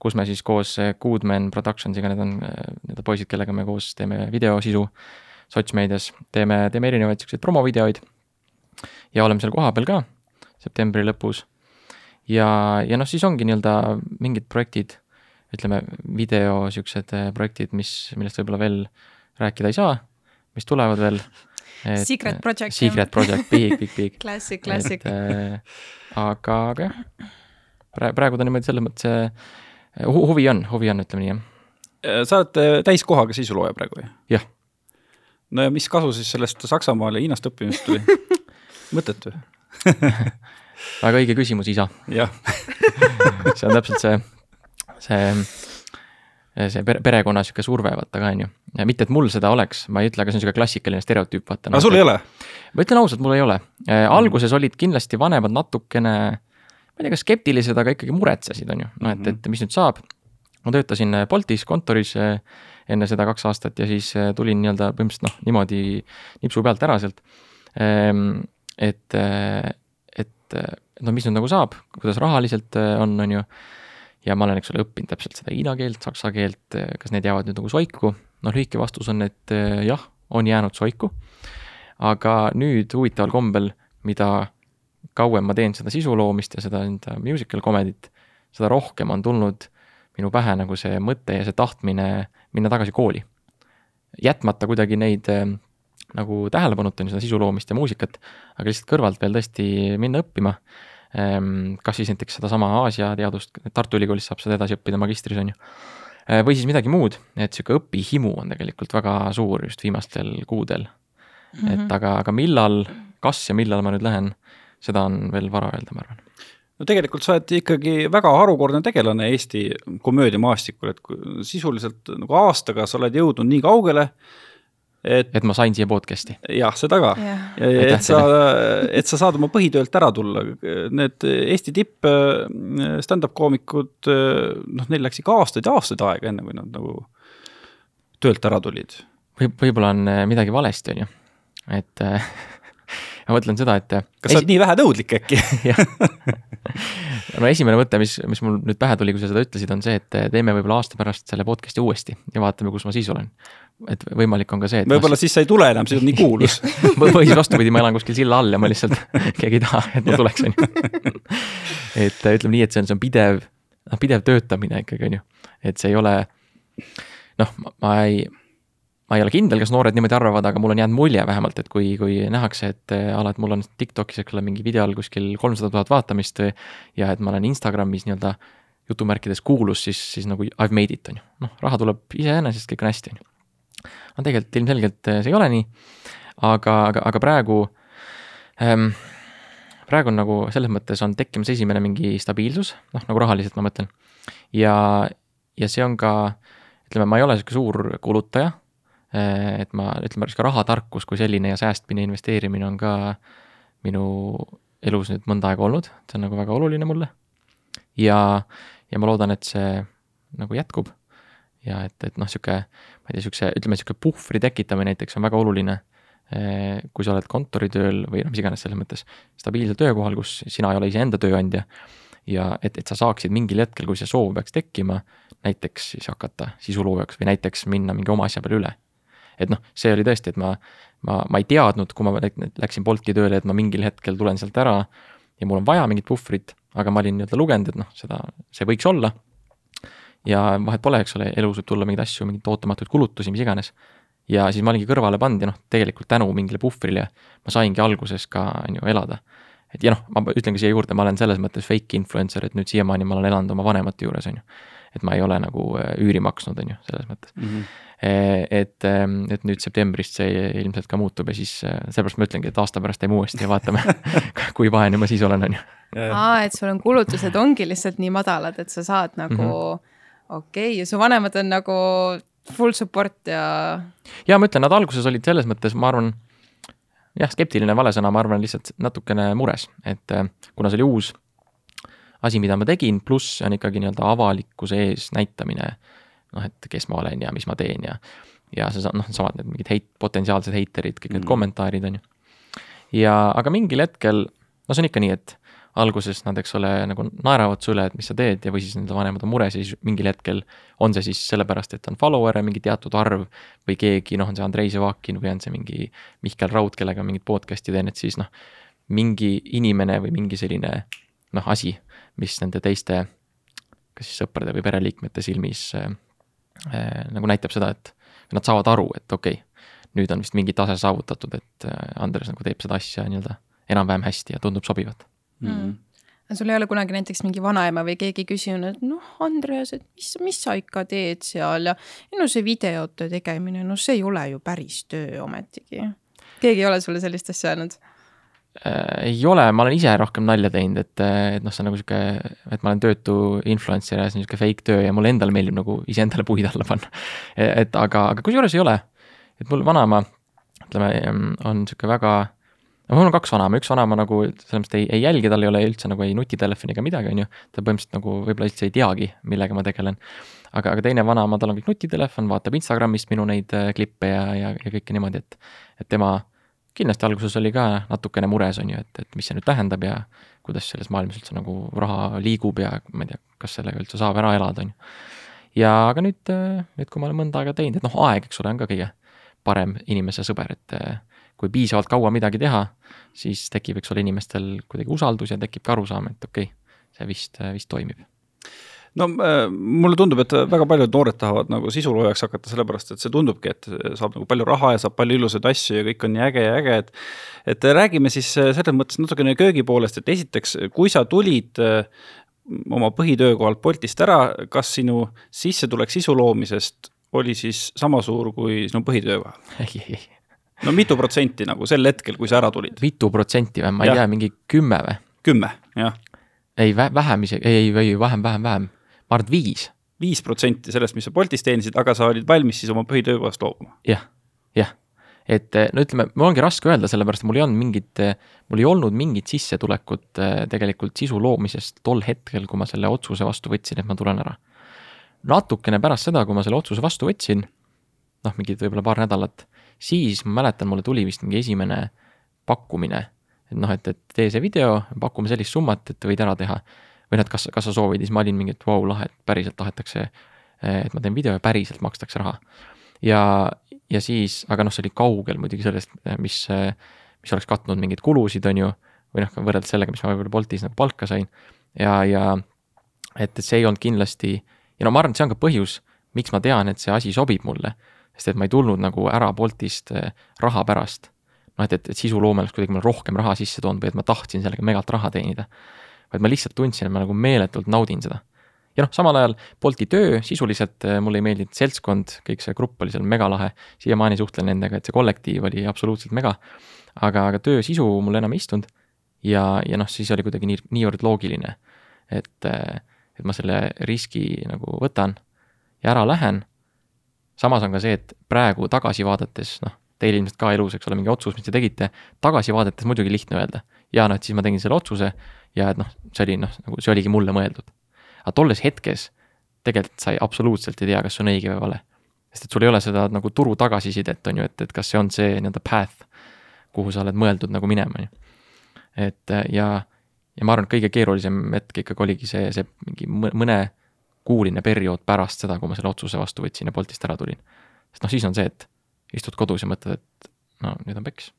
kus me siis koos Goodman Productionsiga, need on need poisid, kellega me koos teeme videosisu sotsmeedias, teeme, teeme erinevaid siukseid promovideoid. ja oleme seal kohapeal ka septembri lõpus. ja, ja noh, siis ongi nii-öelda mingid projektid ütleme, video siuksed äh, projektid, mis, millest võib-olla veel rääkida ei saa, mis tulevad veel. Secret project. Secret project, big, big, big Classic, classic. Äh, aga, aga jah, praegu, praegu ta niimoodi selles mõttes hu, huvi on, huvi on, ütleme nii, jah. Sa oled täiskohaga sisulooja praegu või? jah. no ja mis kasu siis sellest Saksamaal ja Hiinast õppimisest tuli mõttetu väga õige küsimus, isa. jah see on täpselt see see, see perekonna sihuke surve, vaata ka on ju. mitte, et mul seda oleks, ma ei ütle, aga see on sihuke klassikaline stereotüüp, vaata. aga sul ei ole? ma ütlen ausalt, mul ei ole. Äh, alguses olid kindlasti vanemad natukene, ma ei tea, kas skeptilised, aga ikkagi muretsesid, on ju, noh, et, et mis nüüd saab. ma töötasin Boltis kontoris äh, enne seda kaks aastat ja siis äh, tulin nii-öelda põhimõtteliselt noh, niimoodi nipsu pealt ära sealt. Ehm, et, et no mis nüüd nagu saab, kuidas rahaliselt on, on ju ja ma olen, eks ole, õppinud täpselt seda hiina keelt, saksa keelt, kas need jäävad nüüd nagu soiku? noh, lühike vastus on, et eh, jah, on jäänud soiku. aga nüüd huvitaval kombel, mida kauem ma teen seda sisu loomist ja seda enda musical comedy't, seda rohkem on tulnud minu pähe nagu see mõte ja see tahtmine minna tagasi kooli. jätmata kuidagi neid eh, nagu tähelepanuta, seda sisu loomist ja muusikat, aga lihtsalt kõrvalt veel tõesti minna õppima kas siis näiteks sedasama Aasia teadust, Tartu Ülikoolis saab seda edasi õppida magistris, on ju. Ehm, või siis midagi muud, et sihuke õpihimu on tegelikult väga suur just viimastel kuudel mm. -hmm. et aga, aga millal, kas ja millal ma nüüd lähen, seda on veel vara öelda, ma arvan no tegelikult sa oled ikkagi väga harukordne tegelane Eesti komöödiamaastikul, et sisuliselt nagu aastaga sa oled jõudnud nii kaugele, et, et ma sain siia podcast'i. jah, seda ka. et sa, et sa saad oma põhitöölt ära tulla, need Eesti tipp äh, stand-up koomikud, äh, noh, neil läks ikka aastaid ja aastaid aega, enne kui nad nagu töölt ära tulid. või võib-olla on äh, midagi valesti, on ju, et ma mõtlen seda, et. kas esi... sa oled nii vähenõudlik äkki no esimene mõte, mis, mis mul nüüd pähe tuli, kui sa seda ütlesid, on see, et teeme võib-olla aasta pärast selle podcast'i uuesti ja vaatame, kus ma siis olen. Et võimalik on ka see, et. võib-olla ma... siis sa ei tule enam, siis on nii kuulus või siis vastupidi, ma elan kuskil silla all ja ma lihtsalt, keegi ei taha, et ma tuleks, on ju. et ütleme nii, et see on, see on pidev, noh pidev töötamine ikkagi, on ju, et see ei ole, noh, ma ei ma ei ole kindel, kas noored niimoodi arvavad, aga mul on jäänud mulje vähemalt, et kui, kui nähakse, et äh, ala, et mul on TikTokis, eks ole, mingi videol kuskil kolmsada tuhat vaatamist ja et ma olen Instagramis nii-öelda jutumärkides kuulus, siis, siis nagu I ve made it, on ju. noh, raha tuleb iseenesest, kõik on hästi, on ju. No tegelikult ilmselgelt äh, see ei ole nii, aga, aga, aga praegu ähm,, praegu on nagu selles mõttes on tekkimas esimene mingi stabiilsus, noh nagu rahaliselt ma mõtlen. ja, ja see on ka, ütleme, ma ei ole sihuke suur kulutaja Äh, et ma, ütleme, ka rahatarkus kui selline ja säästmine, investeerimine on ka minu elus nüüd mõnda aega olnud, see on nagu väga oluline mulle. ja, ja ma loodan, et see nagu jätkub. Ja et, et noh, sihuke, ma ei tea, siukse, ütleme sihuke puhvri tekitamine näiteks on väga oluline. Äh, kui sa oled kontoritööl või noh, mis iganes selles mõttes stabiilsel töökohal, kus sina ei ole iseenda tööandja ja et, et sa saaksid mingil hetkel, kui see soov peaks tekkima, näiteks siis hakata sisuloojaks või näiteks minna mingi oma asja peale üle et noh, see oli tõesti, et ma, ma, ma ei teadnud, kui ma läksin Bolti tööle, et ma mingil hetkel tulen sealt ära ja mul on vaja mingit puhvrit, aga ma olin nii-öelda lugenud, et noh, seda, see võiks olla. Ja vahet pole, eks ole, elus võib tulla mingeid asju, mingeid ootamatuid kulutusi, mis iganes. ja siis ma olingi kõrvale pannud ja noh, tegelikult tänu mingile puhvrile ma saingi alguses ka, on ju, elada. et ja noh, ma ütlengi siia juurde, ma olen selles mõttes fake influencer, et nüüd siiamaani ma olen elanud oma vanemate juures, on ju. et ma ei ole nagu äh, üüri maksnud, on ju, selles mõttes mm. -hmm Eh, et, ehm, et nüüd septembrist see ilmselt ka muutub ja siis eh, sellepärast ma ütlengi, et aasta pärast teeme uuesti ja vaatame kui vaene ma siis olen, on ju. aa, et sul on kulutused ongi lihtsalt nii madalad, et sa saad nagu mm -hmm. Okei okay, ja su vanemad on nagu full support ja. ja ma ütlen, nad alguses olid selles mõttes, ma arvan, jah, skeptiline vale sõna, ma arvan lihtsalt natukene mures, et eh, kuna see oli uus asi, mida ma tegin, pluss see on ikkagi nii-öelda avalikkuse ees näitamine. noh, et kes ma olen ja mis ma teen ja, ja see noh, samad need mingid heit-, potentsiaalsed heiterid, kõik need Mhm. kommentaarid on ju. ja, aga mingil hetkel, no see on ikka nii, et alguses nad, eks ole, nagu naeravad sulle, et mis sa teed ja, või siis nende vanemad on mures ja siis mingil hetkel on see siis sellepärast, et on follower'e mingi teatud arv või keegi, noh, on see Andrei Zevakin või on see mingi Mihkel Raud, kellega mingit podcast'i teen, et siis noh, mingi inimene või mingi selline noh, asi, mis nende teiste kas siis sõprade või pereliikmete silmis äh, äh, nagu näitab seda, et nad saavad aru, et okei okay, nüüd on vist mingi tase saavutatud, et äh, Andres nagu teeb seda asja nii-öelda enam-vähem hästi ja tundub sobivat. Mm. sul ei ole kunagi näiteks mingi vanaema või keegi küsinud, noh, Andreas, et mis, mis sa ikka teed seal ja no see videote tegemine, no see ei ole ju päris töö ometigi. keegi ei ole sulle sellist asja öelnud? Äh, ei ole, ma olen ise rohkem nalja teinud, et, et noh, see on nagu sihuke, et ma olen töötu influencer ja see on sihuke fake töö ja mulle endale meeldib nagu iseendale puid alla panna. et aga, aga kusjuures ei ole, et mul vanaema, ütleme, on sihuke väga, no mul on kaks vanaema, üks vanaema nagu selles mõttes ei, ei jälgi, tal ei ole üldse nagu ei nutitelefoni ega midagi, on ju. ta põhimõtteliselt nagu võib-olla üldse ei teagi, millega ma tegelen. aga, aga teine vanaema, tal on kõik nutitelefon, vaatab Instagramist minu neid äh, klippe ja, ja, ja kõike niimoodi, et, et tema kindlasti alguses oli ka natukene mures, on ju, et, et mis see nüüd tähendab ja kuidas selles maailmas üldse nagu raha liigub ja ma ei tea, kas sellega üldse saab ära elada, on ju. ja aga nüüd, nüüd kui ma olen mõnda aega teinud, et noh, aeg, eks ole, on ka kõige parem inimese sõber, et eh, kui piisavalt kaua midagi teha, siis tekib, eks ole, inimestel kuidagi usaldus ja tekib ka arusaam, et okei okay,, see vist, vist toimib no äh, mulle tundub, et väga paljud noored tahavad nagu sisuloojaks hakata, sellepärast et see tundubki, et saab nagu palju raha ja saab palju ilusaid asju ja kõik on nii äge ja äge, et et räägime siis äh, selles mõttes natukene köögi poolest, et esiteks, kui sa tulid äh, oma põhitöökohalt Boltist ära, kas sinu sissetulek sisu loomisest oli siis sama suur kui sinu põhitöökohal? ei, ei, ei. No mitu protsenti nagu sel hetkel, kui sa ära tulid? mitu protsenti või, ma ei Jah. tea, mingi kümme või? kümme, jah. ei, vähem isegi, ei, ei, vähem, vähem, vähem. ma arvan, et viis. viis protsenti sellest, mis sa Boltis teenisid, aga sa olid valmis siis oma põhitöökohast loobuma? jah, jah. et no ütleme, mul ongi raske öelda, sellepärast mul ei olnud mingit, mul ei olnud mingit sissetulekut eh, tegelikult sisu loomisest tol hetkel, kui ma selle otsuse vastu võtsin, et ma tulen ära. natukene pärast seda, kui ma selle otsuse vastu võtsin, noh, mingid võib-olla paar nädalat, siis ma mäletan, mulle tuli vist mingi esimene pakkumine, et noh, et, et tee see video, pakume sellist summat, et võid ära teha. või noh, et kas, kas sa soovid ja siis ma olin mingi, et vau wow,, lahe, et päriselt tahetakse, et ma teen video ja päriselt makstakse raha. ja, ja siis, aga noh, see oli kaugel muidugi sellest, mis, mis oleks katnud mingeid kulusid, on ju, või noh, võrreldes sellega, mis ma võib-olla Boltis nagu palka sain. ja, ja et, et see ei olnud kindlasti ja no ma arvan, et see on ka põhjus, miks ma tean, et see asi sobib mulle. Sest et ma ei tulnud nagu ära Boltist eh, raha pärast. noh, et, et, et sisuloome oleks kuidagi mulle rohkem raha sisse toonud või et ma tahtsin sellega megalt raha teenida. vaid ma lihtsalt tundsin, et ma nagu meeletult naudin seda. ja noh, samal ajal Bolti töö sisuliselt eh, mulle ei meeldinud seltskond, kõik see grupp oli seal megalahe, siiamaani suhtlen nendega, et see kollektiiv oli absoluutselt mega. aga, aga töö sisu mulle enam ei istunud ja, ja noh, siis oli kuidagi nii, niivõrd loogiline, et, et ma selle riski nagu võtan ja ära lähen. Samas on ka see, et praegu tagasi vaadates, noh, teil ilmselt ka elus, eks ole, mingi otsus, mis te tegite, tagasi vaadates muidugi lihtne öelda. ja noh, et siis ma tegin selle otsuse ja et noh, see oli noh, nagu see oligi mulle mõeldud. aga tolles hetkes tegelikult sa ei, absoluutselt ei tea, kas see on õige või vale. sest et sul ei ole seda nagu turu tagasisidet, on ju, et, et kas see on see nii-öelda path, kuhu sa oled mõeldud nagu minema, on ju. et ja, ja ma arvan, et kõige keerulisem hetk ikkagi oligi see, see mingi mõne kuuline periood pärast seda, kui ma selle otsuse vastu võtsin ja Boltist ära tulin. sest noh, siis on see, et istud kodus ja mõtled, et no nüüd on peks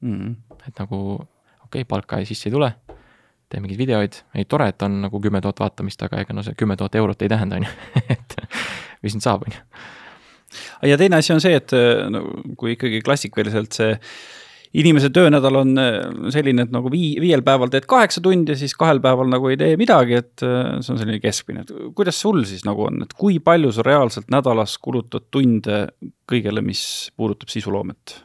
mm. et nagu okei okay,, palka sisse ei tule, teen mingeid videoid, ei tore, et on nagu kümme tuhat vaatamist, aga ega no see kümme tuhat eurot ei tähenda, on ju, et mis nüüd saab, on ju. ja teine asi on see, et no kui ikkagi klassikaliselt see inimese töönädal on äh, selline, et nagu vii-, viiel päeval teed kaheksa tundi ja siis kahel päeval nagu ei tee midagi, et äh, see on selline keskmine, et kuidas sul siis nagu on, et kui palju sa reaalselt nädalas kulutad tunde kõigele, mis puudutab sisuloomet?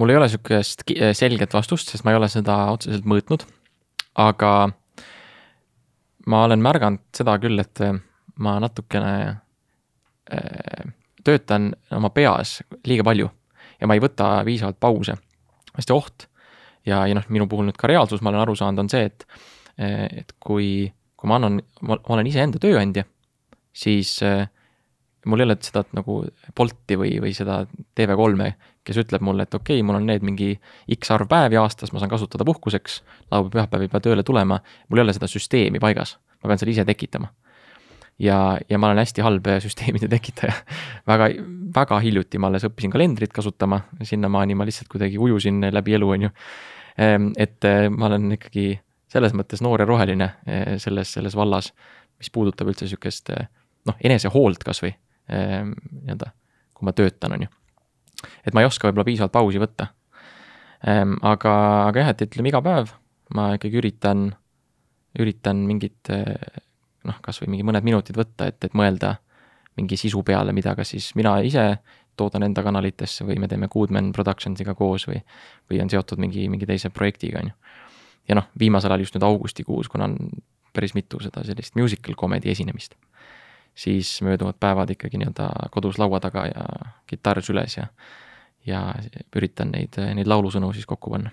mul ei ole niisugust selget vastust, sest ma ei ole seda otseselt mõõtnud, aga ma olen märganud seda küll, et ma natukene äh, töötan oma peas liiga palju ja ma ei võta piisavalt pause. sest oht ja, ja noh, minu puhul nüüd ka reaalsus, ma olen aru saanud, on see, et et kui, kui ma annan, ma olen iseenda tööandja, siis mul ei ole seda nagu Bolti või, või seda TV3-e, kes ütleb mulle, et okei okay,, mul on need mingi X arv päevi aastas, ma saan kasutada puhkuseks, laupäev, pühapäev ei pea tööle tulema, mul ei ole seda süsteemi paigas, ma pean selle ise tekitama ja, ja ma olen hästi halb süsteemide tekitaja väga, väga hiljuti ma alles õppisin kalendrit kasutama, sinnamaani ma lihtsalt kuidagi ujusin läbi elu, on ju. Ehm, et eh, ma olen ikkagi selles mõttes noor ja roheline eh, selles, selles vallas, mis puudutab üldse sihukest eh, noh, enesehoolt kasvõi ehm, nii-öelda, kui ma töötan, on ju. et ma ei oska võib-olla piisavalt pausi võtta. Ehm, aga, aga jah, et ütleme iga päev ma ikkagi üritan, üritan mingit noh, kasvõi mingi mõned minutid võtta, et, et mõelda mingi sisu peale, mida kas siis mina ise toodan enda kanalitesse või me teeme Goodman Productionsiga koos või, või on seotud mingi, mingi teise projektiga, on ju. ja noh, viimasel ajal just nüüd augustikuus, kuna on päris mitu seda sellist musical comedy esinemist, siis mööduvad päevad ikkagi nii-öelda kodus laua taga ja kitarr süles ja, ja üritan neid, neid laulusõnu siis kokku panna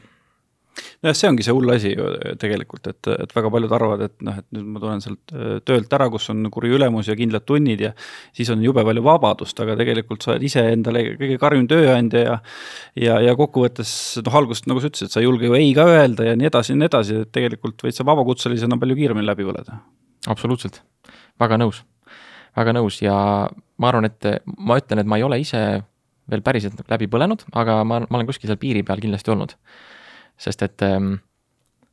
nojah, see ongi see hull asi ju tegelikult, et, et väga paljud arvavad, et noh, et nüüd ma tulen sealt äh, töölt ära, kus on kuri ülemus ja kindlad tunnid ja siis on jube palju vabadust, aga tegelikult sa oled ise endale kõige karmim tööandja ja ja, ja kokkuvõttes noh, algusest nagu sa ütlesid, sa ei julge ju ei ka öelda ja nii edasi ja nii edasi, et tegelikult võid sa vabakutselisena palju kiiremini läbi põleda. absoluutselt, väga nõus, väga nõus ja ma arvan, et ma ütlen, et ma ei ole ise veel päriselt läbi põlenud, aga ma, ma olen kuskil seal piiri peal kindlasti olnud sest et, ähm,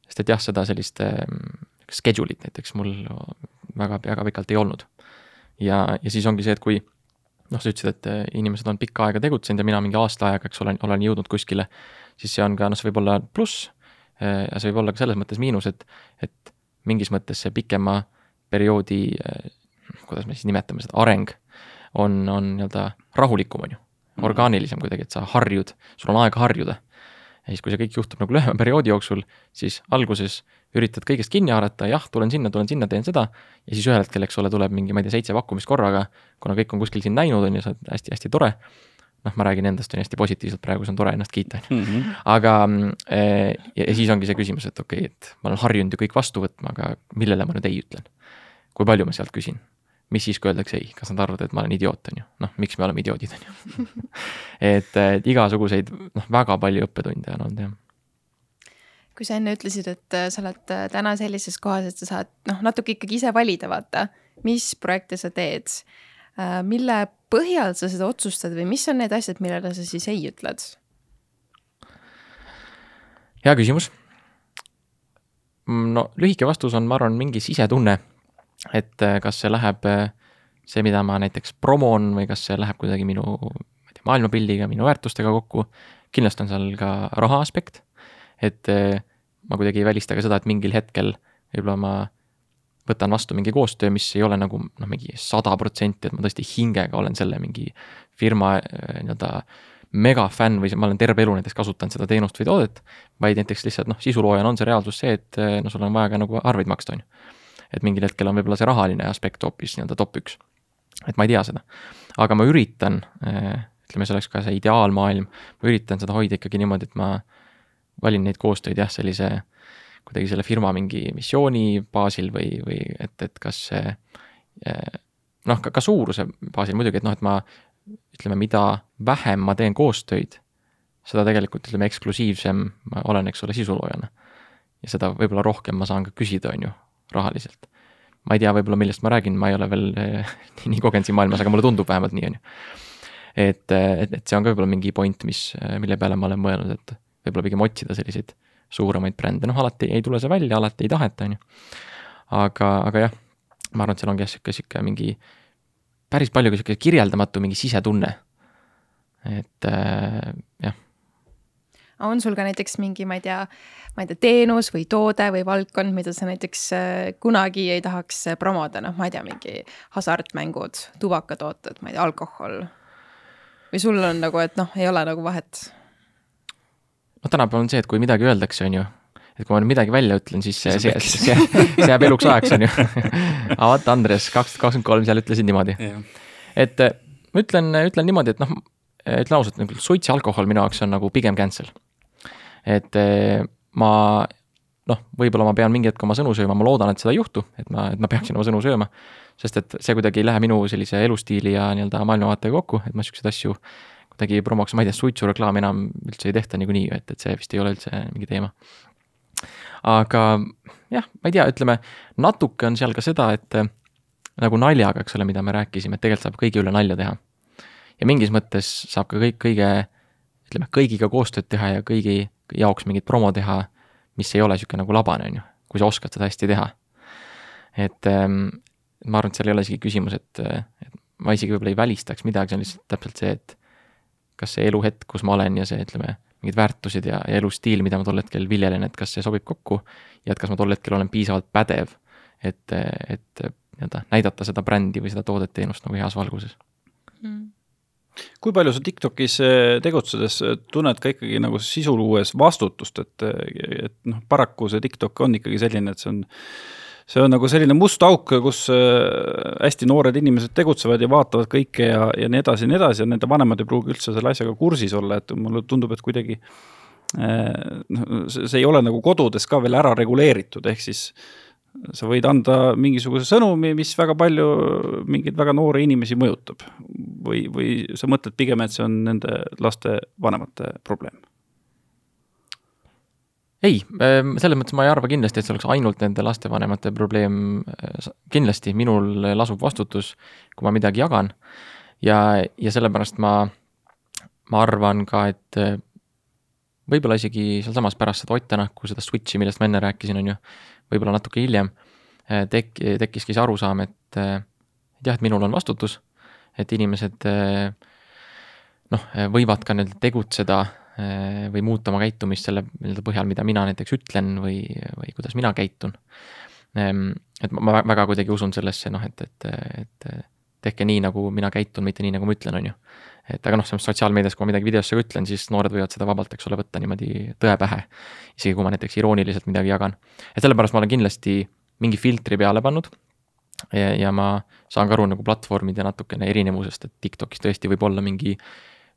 sest et jah, seda sellist ähm, schedule'it näiteks mul väga, väga pikalt ei olnud. ja, ja siis ongi see, et kui noh, sa ütlesid, et äh, inimesed on pikka aega tegutsenud ja mina mingi aasta aega, eks ole, olen jõudnud kuskile, siis see on ka, noh, see võib olla pluss äh, ja see võib olla ka selles mõttes miinus, et, et mingis mõttes see pikema perioodi, äh, kuidas me siis nimetame seda, areng on, on nii-öelda rahulikum, on ju, mhm. orgaanilisem kuidagi, et sa harjud, sul on aega harjuda ja siis, kui see kõik juhtub nagu lühema perioodi jooksul, siis alguses üritad kõigest kinni haarata, jah, tulen sinna, tulen sinna, teen seda. ja siis ühel hetkel, eks ole, tuleb mingi, ma ei tea, seitse pakkumist korraga, kuna kõik on kuskil sind näinud, on ju, see on hästi-hästi tore. noh, ma räägin endast, on ju, hästi positiivselt, praegu see on tore ennast kiita, on ju. Mhm. aga eh, ja, ja siis ongi see küsimus, et okei okay,, et ma olen harjunud ju kõik vastu võtma, aga millele ma nüüd ei ütlen? kui palju ma sealt küsin? Mis siis, kui öeldakse ei, kas nad arvavad, et ma olen idioot, on ju, noh, miks me oleme idioodid, on ju et, et igasuguseid, noh, väga palju õppetunde on olnud, jah kui sa enne ütlesid, et äh, sa oled äh, täna sellises kohas, et sa saad noh, natuke ikkagi ise valida, vaata, mis projekte sa teed. Äh, mille põhjal sa seda otsustad või mis on need asjad, millele sa siis ei ütled? hea küsimus. Mm, no lühike vastus on, ma arvan, mingi sisetunne et äh, kas see läheb, äh, see, mida ma näiteks promon või kas see läheb kuidagi minu, ma ei tea, maailmapildiga, minu väärtustega kokku. kindlasti on seal ka raha aspekt, et äh, ma kuidagi ei välista ka seda, et mingil hetkel võib-olla ma võtan vastu mingi koostöö, mis ei ole nagu noh, mingi sada protsenti, et ma tõesti hingega olen selle mingi firma nii-öelda megafänn või ma olen terve elu näiteks kasutanud seda teenust või toodet, vaid näiteks lihtsalt noh, sisuloojana on see reaalsus see, et no sul on vaja ka nagu arveid maksta, on ju et mingil hetkel on võib-olla see rahaline aspekt hoopis nii-öelda top üks. et ma ei tea seda, aga ma üritan, eh, ütleme, see oleks ka see ideaalmaailm, ma üritan seda hoida ikkagi niimoodi, et ma valin neid koostöid jah, sellise kuidagi selle firma mingi missiooni baasil või, või et, et kas see eh, noh, ka, ka suuruse baasil muidugi, et noh, et ma ütleme, mida vähem ma teen koostöid, seda tegelikult ütleme, eksklusiivsem ma olen, eks ole, sisuloojana. ja seda võib-olla rohkem ma saan ka küsida, on ju, rahaliselt. ma ei tea võib-olla, millest ma räägin, ma ei ole veel eh, nii, kogenud siin maailmas, aga mulle tundub vähemalt nii, on ju. et, eh, et, et see on ka võib-olla mingi point, mis, eh, mille peale ma olen mõelnud, et võib-olla pigem otsida selliseid suuremaid brände, noh alati ei tule see välja, alati ei taheta, on ju. aga, aga jah, ma arvan, et seal ongi jah, sihuke, sihuke mingi päris palju ka sihuke kirjeldamatu mingi sisetunne. et äh, jah on sul ka näiteks mingi, ma ei tea, ma ei tea, teenus või toode või valdkond, mida sa näiteks äh, kunagi ei tahaks äh, promoda, noh, ma ei tea, mingi hasartmängud, tubakatooted, ma ei tea, alkohol. või sul on nagu, et noh, ei ole nagu vahet? noh, tänapäeval on see, et kui midagi öeldakse, on ju, et kui ma nüüd midagi välja ütlen, siis see, see, see, see jääb eluks ajaks, on ju. aga vaata, Andres, kaks tuhat kakskümmend kolm, seal ütlesid niimoodi. et äh, ma ütlen, ütlen niimoodi, et noh, ütlen ausalt, nagu suits ja alkohol minu jaoks on nagu pigem cancel et eh, ma noh, võib-olla ma pean mingi hetk oma sõnu sööma, ma loodan, et seda ei juhtu, et ma, et ma peaksin oma sõnu sööma. sest et see kuidagi ei lähe minu sellise elustiili ja nii-öelda maailmavaatega kokku, et ma siukseid asju kuidagi promoks, ma ei tea, suitsureklaami enam üldse ei tehta niikuinii, et, et see vist ei ole üldse mingi teema. aga jah, ma ei tea, ütleme natuke on seal ka seda, et nagu naljaga, eks ole, mida me rääkisime, et tegelikult saab kõigi üle nalja teha. ja mingis mõttes saab ka kõik kõige, ütleme, kõigiga koostööd teha ja kõigi jaoks mingit promo teha mis ei ole niisugune nagu labane, on ju, kui sa oskad seda hästi teha. et ähm, ma arvan, et seal ei ole isegi küsimus, et, et ma isegi võib-olla ei välistaks midagi, see on lihtsalt täpselt see, et kas see eluhetk, kus ma olen ja see, ütleme, mingid väärtused ja, ja elustiil, mida ma tol hetkel viljelen, et kas see sobib kokku ja et kas ma tol hetkel olen piisavalt pädev, et, et nii-öelda näidata seda brändi või seda toodet-teenust nagu heas valguses mm kui palju sa TikTokis eh, tegutsedes eh, tunned ka ikkagi nagu sisuluues vastutust, et, eh, et noh, paraku see TikTok on ikkagi selline, et see on see on nagu selline must auk, kus hästi noored inimesed tegutsevad ja vaatavad kõike ja, ja nii edasi ja nii edasi ja nende vanemad ei pruugi üldse selle asjaga kursis olla, et mulle tundub, et kuidagi noh, see ei ole nagu kodudes ka veel ära reguleeritud, ehk siis sa võid anda mingisuguse sõnumi, mis väga palju mingeid väga noori inimesi mõjutab. või, või sa mõtled pigem, et see on nende laste vanemate probleem? ei, ehm, selles mõttes ma ei arva kindlasti, et see oleks ainult nende lastevanemate probleem. kindlasti minul lasub vastutus, kui ma midagi jagan. ja, ja sellepärast ma, ma arvan ka, et võib-olla isegi sealsamas pärast seda Ott Tänaku seda switch'i, millest ma enne rääkisin, on ju võib-olla natuke hiljem äh, tek-, tekkiski see arusaam, et äh, jah, et minul on vastutus, et inimesed äh, noh, võivad ka nii-öelda tegutseda või muuta oma käitumist selle nii-öelda põhjal, mida mina näiteks ütlen või, või kuidas mina käitun. Ehm, et ma väga kuidagi usun sellesse, noh, et, et, et tehke nii, nagu mina käitun, mitte nii, nagu ma ütlen, on ju. Et aga noh, selles sotsiaalmeedias, kui ma midagi videosse ütlen, siis noored võivad seda vabalt, eks ole, võtta niimoodi tõe pähe. isegi kui ma näiteks irooniliselt midagi jagan. et sellepärast ma olen kindlasti mingi filtri peale pannud. ja, ja ma saan ka aru nagu platvormide natukene erinevusest, et TikTokis tõesti võib olla mingi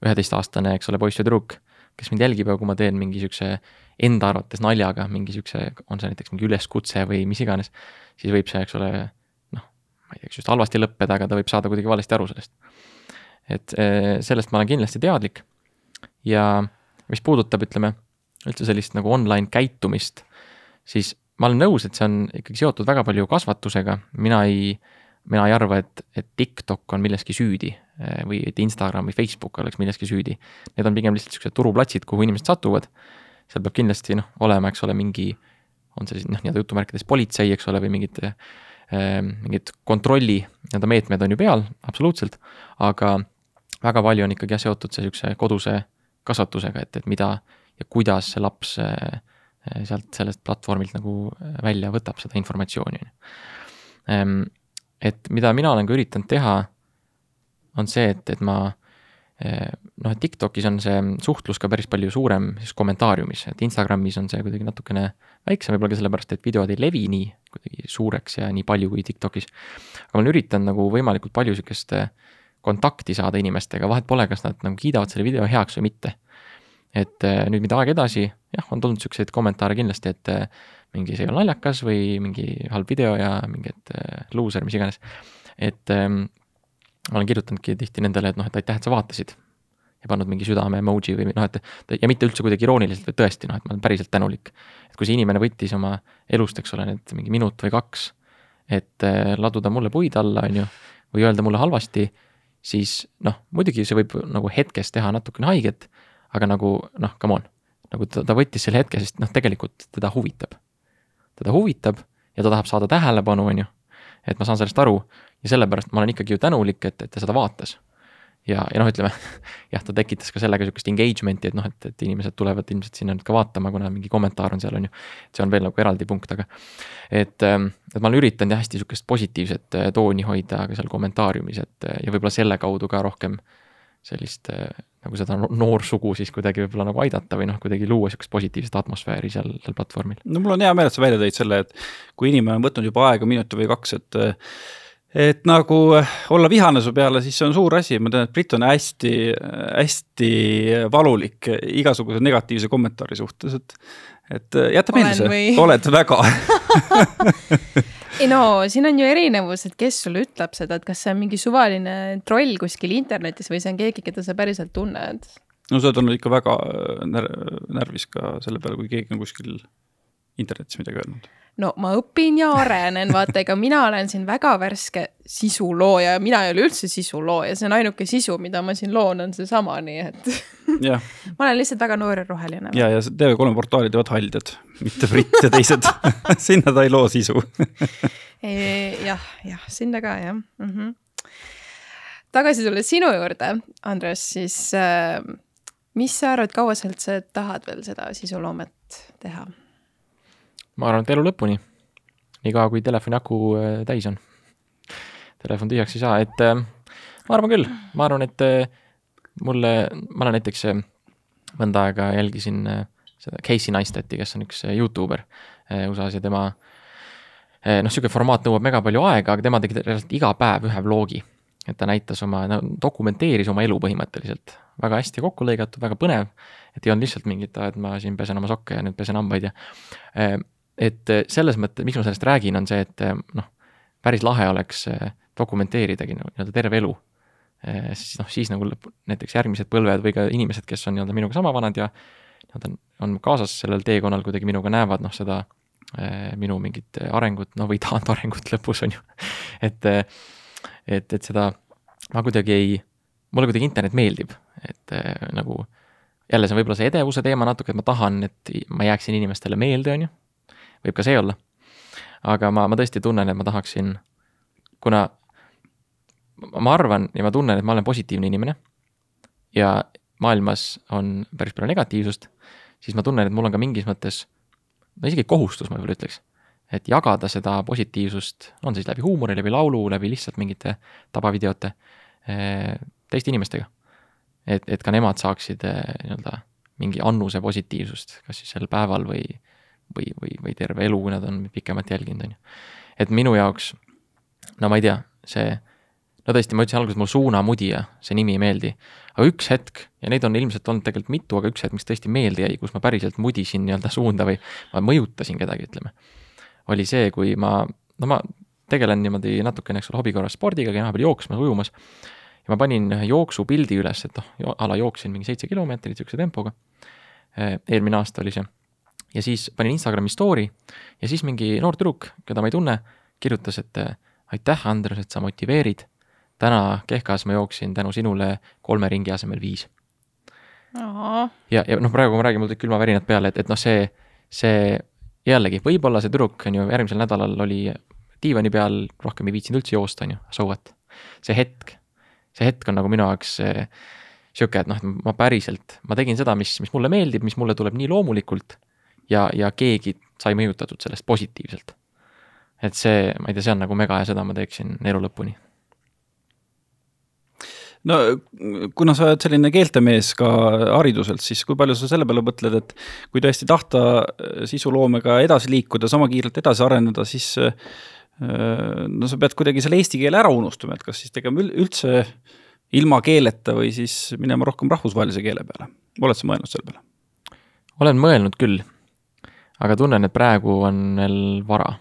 üheteistaastane, eks ole, poiss või tüdruk, kes mind jälgib ja kui ma teen mingi siukse enda arvates naljaga mingi siukse, on see näiteks mingi üleskutse või mis iganes, siis võib see, eks ole, ma ei tea, kas just halvasti lõppeda, aga ta võib saada kuidagi valesti aru sellest. Et eh, sellest ma olen kindlasti teadlik ja mis puudutab, ütleme, üldse sellist nagu online käitumist, siis ma olen nõus, et see on ikkagi seotud väga palju kasvatusega, mina ei, mina ei arva, et, et TikTok on milleski süüdi eh, või et Instagram või Facebook oleks milleski süüdi. Need on pigem lihtsalt niisugused turuplatsid, kuhu inimesed satuvad. seal peab kindlasti noh, olema, eks ole, mingi, on see siis noh, nii-öelda jutumärkides politsei, eks ole, või mingid Ehm, mingid kontrolli nii-öelda meetmed on ju peal, absoluutselt, aga väga palju on ikkagi jah, seotud see niisuguse koduse kasvatusega, et, et mida ja kuidas see laps eh, sealt sellest platvormilt nagu eh, välja võtab seda informatsiooni. Ehm, et mida mina olen ka üritanud teha, on see, et, et ma Eh, noh, et TikTokis on see suhtlus ka päris palju suurem siis kommentaariumis, et Instagramis on see kuidagi natukene väiksem, võib-olla ka sellepärast, et videod ei levi nii kuidagi suureks ja nii palju kui TikTokis. aga ma olen üritanud nagu võimalikult palju sihukest eh, kontakti saada inimestega, vahet pole, kas nad nagu kiidavad selle video heaks või mitte. et eh, nüüd, mida aeg edasi, jah, on tulnud siukseid kommentaare kindlasti, et mingi see ei ole naljakas või mingi halb video ja mingi, et luuser, mis iganes. et ma olen kirjutanudki tihti nendele, et noh, et aitäh, et sa vaatasid. ja pannud mingi südame emoji või noh, et ja mitte üldse kuidagi irooniliselt, vaid tõesti noh, et ma olen päriselt tänulik. et kui see inimene võttis oma elust, eks ole, need mingi minut või kaks, et laduda mulle puid alla, on ju, või öelda mulle halvasti, siis noh, muidugi see võib nagu hetkes teha natukene haiget, aga nagu noh, come on, nagu ta, ta võttis selle hetke, sest noh, tegelikult teda huvitab. teda huvitab ja ta tahab saada tähelepanu, on ju, et ma saan sellest aru ja sellepärast ma olen ikkagi ju tänulik, et, et ta seda vaatas. Ja, ja noh, ütleme jah, ta tekitas ka sellega sihukest engagement'i, et noh, et, et inimesed tulevad ilmselt sinna nüüd ka vaatama, kuna mingi kommentaar on seal, on ju. see on veel nagu eraldi punkt, aga et, ähm, et ma olen üritanud jah, hästi sihukest positiivset äh, tooni hoida ka seal kommentaariumis, et äh, ja võib-olla selle kaudu ka rohkem sellist äh, nagu seda noorsugu siis kuidagi võib-olla nagu aidata või noh, kuidagi luua sihukest positiivset atmosfääri seal, seal platvormil. no mul on hea meel, et sa välja tõid selle, et kui inimene on võtnud juba aega minuti või kaks, et et nagu olla vihane su peale, siis see on suur asi, ma tean, et Brit on hästi, hästi valulik igasuguse negatiivse kommentaari suhtes, et et jäta meelde see. või..., oled väga. Ei no siin on ju erinevus, et kes sulle ütleb seda, et kas see on mingi suvaline troll kuskil internetis või see on keegi, keda sa päriselt tunned? no sa oled olnud ikka väga när närvis ka selle peale, kui keegi on kuskil internetis midagi öelnud no ma õpin ja arenen, vaata, ega mina olen siin väga värske sisulooja ja mina ei ole üldse sisulooja, see on ainuke sisu, mida ma siin loon, on seesama, nii et ma olen lihtsalt väga noor ja roheline. ja, ja TV3 portaali teevad haldjad, mitte Brit ja teised sinna ta ei loo sisu jah, jah, sinna ka jah mm. -hmm. tagasi tulles sinu juurde, Andres, siis äh, mis sa arvad, kaua sa üldse tahad veel seda sisuloomet teha? Ma arvan, et elu lõpuni. niikaua, kui telefoni aku äh, täis on. Telefon tühjaks ei saa, et äh, ma arvan küll, ma arvan, et äh, mulle, ma olen näiteks mõnda aega jälgisin seda Casey Neistati, kes on üks Youtuber USA-s ja tema noh, niisugune formaat nõuab mega palju aega, aga tema tegi reaalselt iga päev ühe vlogi. et ta näitas oma, no dokumenteeris oma elu põhimõtteliselt, väga hästi kokku lõigatud, väga põnev, et ei olnud lihtsalt mingit, et ma siin pesen oma sokke ja nüüd pesen hambaid ja et äh, selles mõttes, miks ma sellest räägin, on see, et äh, noh, päris lahe oleks äh, dokumenteeridagi nii-öelda terve elu. siis noh, siis nagu näiteks järgmised põlved või ka inimesed, kes on nii-öelda minuga sama vanad ja nad on, on kaasas sellel teekonnal kuidagi minuga näevad noh, seda minu mingit arengut, no või taandarengut lõpus on ju. Et, et, et seda ma kuidagi ei, mulle kuidagi internet meeldib, et nagu jälle see on võib-olla see edevuse teema natuke, et ma tahan, et ma jääksin inimestele meelde, on ju võib ka see olla. aga ma, ma tõesti tunnen, et ma tahaksin, kuna ma arvan ja ma tunnen, et ma olen positiivne inimene ja maailmas on päris palju negatiivsust, siis ma tunnen, et mul on ka mingis mõttes, no isegi kohustus, ma võib-olla ütleks, et jagada seda positiivsust, on siis läbi huumori, läbi laulu, läbi lihtsalt mingite tabavideote, eh, teiste inimestega. et, et ka nemad saaksid eh, nii-öelda mingi annuse positiivsust, kas siis sel päeval või, või, või, või terve elu, kui nad on pikemalt jälginud, on ju. et minu jaoks, no ma ei tea, see, no tõesti, ma ütlesin alguses, mulle suunamudija, see nimi ei meeldi. aga üks hetk, ja neid on ilmselt olnud tegelikult mitu, aga üks hetk, mis tõesti meelde jäi, kus ma päriselt mudisin nii-öelda suunda või ma mõjutasin kedagi, ütleme. oli see, kui ma, no ma tegelen niimoodi natukene, eks ole, hobi korras spordiga, käin vahepeal jooksmas, ujumas. ja ma panin ühe jooksupildi üles, et noh, a la jooksin mingi seitse kilomeetrit niisuguse tempoga. eelmine aasta oli see ja siis panin Instagrami story ja siis mingi noor tüdruk, keda ma ei tunne, kirjutas, et aitäh, Andres, et sa motiveerid. täna Kehkas ma jooksin tänu sinule kolme ringi asemel viis. ja, ja noh, praegu ma räägin, mul tulid külmavärinad peale, et, et noh, see, see jällegi, võib-olla see tüdruk on ju järgmisel nädalal oli diivani peal, rohkem ei viitsinud üldse joosta, on ju, so what. see hetk, see hetk on nagu minu jaoks sihuke, et noh, et ma päriselt, ma tegin seda, mis, mis mulle meeldib, mis mulle tuleb nii loomulikult ja, ja keegi sai mõjutatud sellest positiivselt. et see, ma ei tea, see on nagu mega ja seda ma teeksin elu lõpuni no kuna sa oled selline keeltemees ka hariduselt, siis kui palju sa selle peale mõtled, et kui tõesti tahta sisuloomega edasi liikuda, sama kiirelt edasi areneda, siis no sa pead kuidagi selle eesti keele ära unustama, et kas siis tegema üldse ilma keeleta või siis minema rohkem rahvusvahelise keele peale. oled sa mõelnud selle peale? olen mõelnud küll aga tunnen, et praegu on veel vara.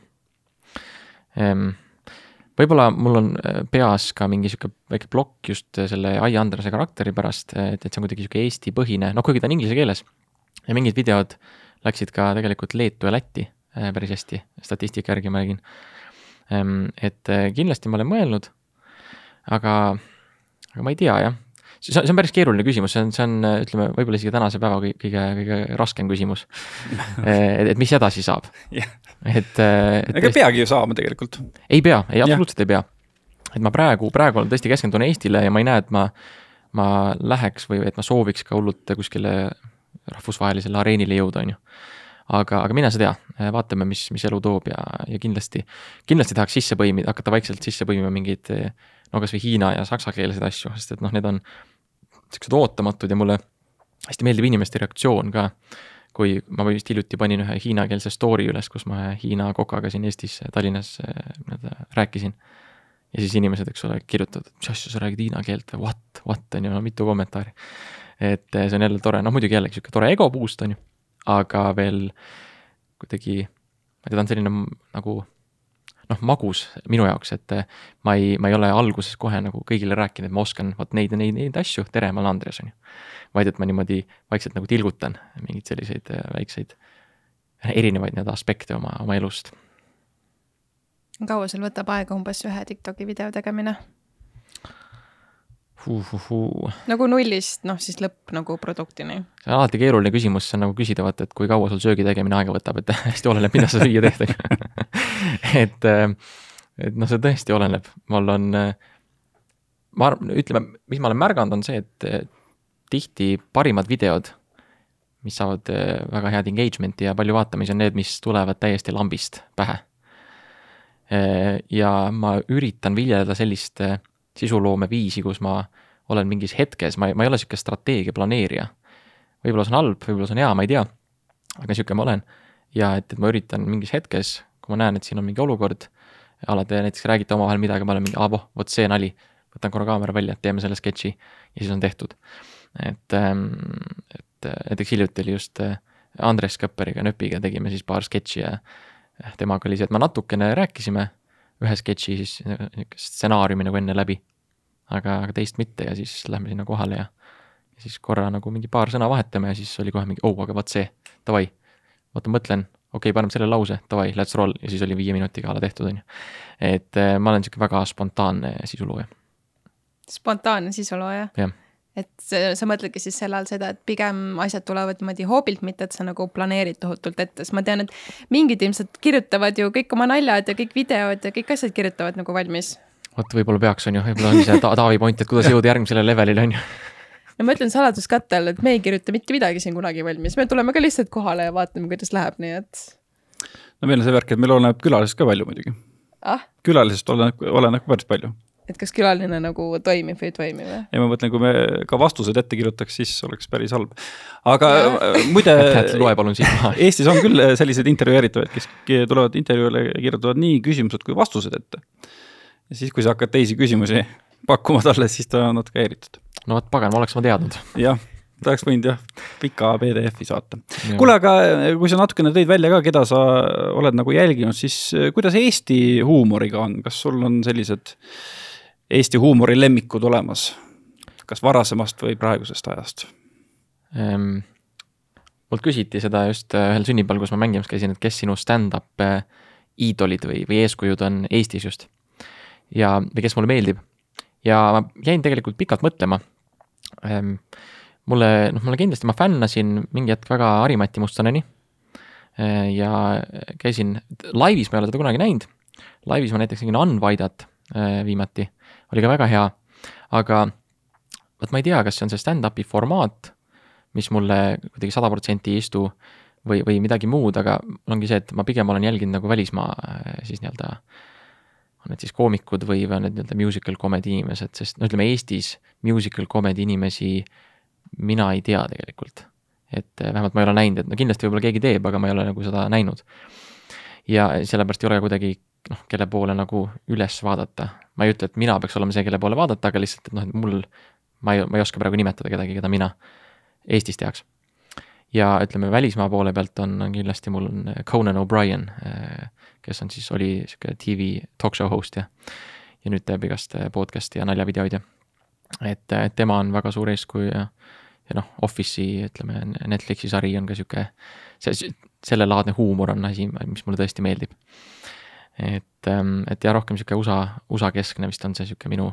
Võib-olla mul on äh, peas ka mingi sihuke väike plokk just selle Ai Andrese karakteri pärast, et, et see on kuidagi sihuke Eesti-põhine, noh kuigi ta on inglise keeles. ja mingid videod läksid ka tegelikult Leetu ja Lätti äh, päris hästi, statistika järgi ma. Ehm, et äh, kindlasti ma olen mõelnud, aga, aga ma ei tea jah see on, see on päris keeruline küsimus, see on, see on, ütleme, võib-olla isegi tänase päeva kõige, kõige raskem küsimus et, et mis edasi saab yeah.. et, et. ega peagi ju saama tegelikult. ei pea, ei absoluutselt ei pea. et ma praegu, praegu olen tõesti keskendun Eestile ja ma ei näe, et ma, ma läheks või et ma sooviks ka hullult kuskile rahvusvahelisele areenile jõuda, on ju aga, aga mine sa tea, vaatame, mis, mis elu toob ja, ja kindlasti, kindlasti tahaks sisse põimida, hakata vaikselt sisse põimima mingeid no kasvõi hiina ja saksakeelseid asju, sest et noh, need on siuksed ootamatud ja mulle hästi meeldib inimeste reaktsioon ka. kui ma vist hiljuti panin ühe hiinakeelse story üles, kus ma Hiina kokaga siin Eestis, Tallinnas nii-öelda rääkisin. ja siis inimesed, eks ole, kirjutavad, mis asja sa räägid hiina keelt või what, what on ju, no mitu kommentaari. et see on jälle tore, noh muidugi jällegi sihuke tore ego boost on ju, aga veel kuidagi, ma ei tea, ta on selline nagu noh, magus minu jaoks, et eh, ma ei, ma ei ole alguses kohe nagu kõigile rääkinud, et ma oskan vot neid ja neid, neid asju, tere, ma olen Andres, on ju. vaid et ma niimoodi vaikselt nagu tilgutan mingeid selliseid eh, väikseid erinevaid nii-öelda aspekte oma, oma elust. kaua sul võtab aega umbes ühe TikToki video tegemine? Nagu nullist, noh siis lõpp nagu produktini. see on alati keeruline küsimus, see on nagu küsida, vaata, et kui kaua sul söögi tegemine aega võtab, et hästi oleneb, mida sa süüa teed, ju. et, et noh, see tõesti oleneb, mul on, ma arvan, ütleme, mis ma olen märganud, on see, et tihti parimad videod, mis saavad väga head engagement'i ja palju vaatamisi, on need, mis tulevad täiesti lambist pähe. ja ma üritan viljeleda sellist sisuloome viisi, kus ma olen mingis hetkes, ma ei, ma ei ole niisugune strateegia planeerija. võib-olla see on halb, võib-olla see on hea, ma ei tea, aga niisugune ma olen. ja et, et ma üritan mingis hetkes, kui ma näen, et siin on mingi olukord, ala te näiteks räägite omavahel midagi, ma olen mingi, aa voh, vot see nali, võtan korra kaamera välja, teeme selle sketši ja siis on tehtud. et, ähm, et näiteks hiljuti oli just äh, Andres Kõpperiga, Nöpiga tegime siis paar sketši ja temaga oli see, et me natukene rääkisime ühe sketši siis niisugust stsenaariumi nagu enne läbi. aga, aga teist mitte ja siis lähme sinna kohale ja, ja siis korra nagu mingi paar sõna vahetame ja siis oli kohe mingi, oh, aga vot see, davai. oota, mõtlen, okei okay,, paneme selle lause, davai, let's roll ja siis oli viie minutiga a la tehtud, on ju. et äh, ma olen niisugune väga spontaanne sisulooja. spontaanne sisulooja? jah et sa mõtledki siis selle all seda, et pigem asjad tulevad niimoodi hoobilt, mitte et sa nagu planeerid tohutult ette, sest ma tean, et mingid ilmselt kirjutavad ju kõik oma naljad ja kõik videod ja kõik asjad kirjutavad nagu valmis. vot võib-olla peaks, on ju, võib-olla ongi see ta Taavi point, et kuidas jõuda järgmisele levelile, on ju. no ma ütlen saladuskatte all, et me ei kirjuta mitte midagi siin kunagi valmis, me tuleme ka lihtsalt kohale ja vaatame, kuidas läheb, nii et. no meil on see värk, et meil oleneb külalisest ka palju muidugi ah?. külalisest oleneb, oleneb päris palju et kas külaline nagu toimib või ei toimi või? ei, ma mõtlen, kui me ka vastused ette kirjutaks, siis oleks päris halb. aga äh, muide loe palun siit maha Eestis on küll selliseid intervjueeritavaid, kes tulevad intervjuule ja kirjutavad nii küsimused kui vastused ette. ja siis, kui sa hakkad teisi küsimusi pakkuma talle, siis ta on natuke häiritud. no vot, pagan, ma oleks ma teadnud. jah ta oleks võinud jah, pika PDF-i saata. kuule, aga kui sa natukene tõid välja ka, keda sa oled nagu jälginud, siis kuidas Eesti huumoriga on, kas sul on sellised äh, Eesti huumori lemmikud olemas, kas varasemast või praegusest ajast ehm,? mult küsiti seda just äh, ühel sünnipäeval, kus ma mängimas käisin, et kes sinu stand-up äh, iidolid või, või eeskujud on Eestis just. ja, või kes mulle meeldib. ja ma jäin tegelikult pikalt mõtlema ehm,. mulle, noh, mulle kindlasti, ma fännasin mingi hetk väga Harimati Mustoneni. Äh, ja käisin, laivis ma ei ole teda kunagi näinud. laivis ma näiteks nägin Unwide'at viimati oli ka väga hea, aga vot ma ei tea, kas see on see stand-up'i formaat, mis mulle kuidagi sada protsenti ei istu või, või midagi muud, aga ongi see, et ma pigem olen jälginud nagu välismaa äh, siis nii-öelda, on need siis koomikud või, või on need nii-öelda musical comedy inimesed, sest no ütleme, Eestis musical comedy inimesi mina ei tea tegelikult. et äh, vähemalt ma ei ole näinud, et no kindlasti võib-olla keegi teeb, aga ma ei ole nagu seda näinud. ja sellepärast ei ole kuidagi noh, kelle poole nagu üles vaadata. Ma ei ütle, et mina peaks olema see, kelle poole vaadata, aga lihtsalt, et noh, et mul, ma ei, ma ei oska praegu nimetada kedagi, keda mina Eestis teaks. ja ütleme, välismaa poole pealt on, on kindlasti mul on Conan O'Brien, kes on siis, oli sihuke tv talk show host ja, ja nüüd teeb igast podcast'i ja naljavideoid ja et, et tema on väga suur eeskuju ja, ja noh, Office'i, ütleme, Netflixi sari on ka sihuke, see, sellelaadne huumor on asi, mis mulle tõesti meeldib et, ähm, et ja rohkem sihuke USA, USA keskne vist on see sihuke minu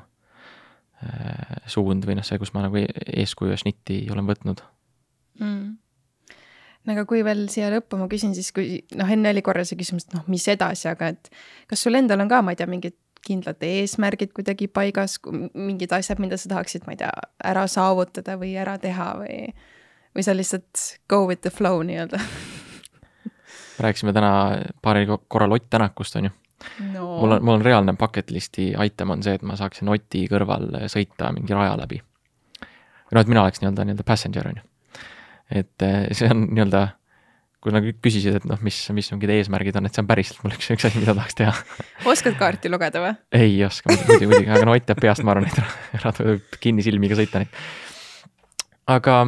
äh, suund või noh, see, kus ma nagu e-, eeskuju ja šnitti olen võtnud mm. no aga kui veel siia lõppu ma küsin, siis kui noh, enne oli korra see küsimus, et noh, mis edasi, aga et kas sul endal on ka, ma ei tea, mingid kindlad eesmärgid kuidagi paigas, mingid asjad, mida sa tahaksid, ma ei tea, ära saavutada või ära teha või, või sa lihtsalt go with the flow nii-öelda rääkisime täna paaril korral Ott Tänakust, on ju no.. mul on, mul on reaalne bucket list'i item on see, et ma saaksin Oti kõrval sõita mingi raja läbi. või noh, et mina oleks nii-öelda, nii-öelda passenger, on ju. et eh, see on nii-öelda kui nad küsisid, et noh, mis, mis mingid eesmärgid on, et see on päriselt mul üks, üks asi, mida tahaks teha. oskad kaarti lugeda või? ei oska muidugi, muidugi, aga no Ott teab peast, ma arvan, et rada võib kinni silmiga sõita neid. aga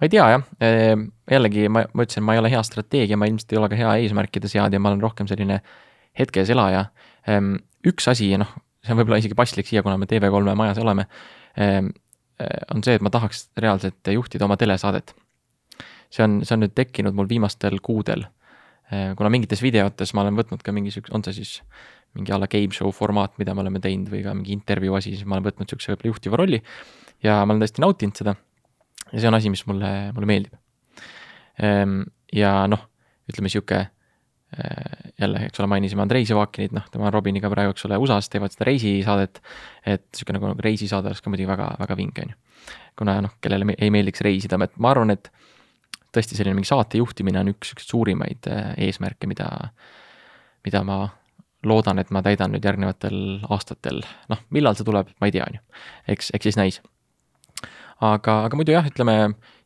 ma ei tea jah, ehm, jällegi ma, ma ütlesin, ma ei ole hea strateegia, ma ilmselt ei ole ka hea eesmärkide seadja, ma olen rohkem selline hetkes elaja. Ehm, üks asi, noh, see on võib-olla isegi paslik siia, kuna me TV3 majas oleme, ehm, eh, on see, et ma tahaks reaalselt juhtida oma telesaadet see on, see on nüüd tekkinud mul viimastel kuudel. Kuna mingites videotes ma olen võtnud ka mingisuguse, on see siis mingi a la game show formaat, mida me oleme teinud või ka mingi intervjuu asi, siis ma olen võtnud niisuguse võib-olla juhtiva rolli ja ma olen tõesti nautinud seda. Ja see on asi, mis mulle, mulle meeldib. Ehm, ja noh, ütleme niisugune äh, jälle, eks ole, mainisime Andrei Sevakinit, noh, tema on Robiniga praegu, eks ole, USA-s teevad seda reisisaadet, et niisugune nagu reisisaade oleks ka muidugi väga, väga vinge, on ju. kuna noh, kellele ei meeldiks reisida, et ma arvan, et tõesti selline mingi saate juhtimine on üks, üks suurimaid äh, eesmärke, mida, mida ma loodan, et ma täidan nüüd järgnevatel aastatel, noh, millal see tuleb, ma ei tea, on ju. eks, eks siis näis. Aga, aga muidu jah, ütleme,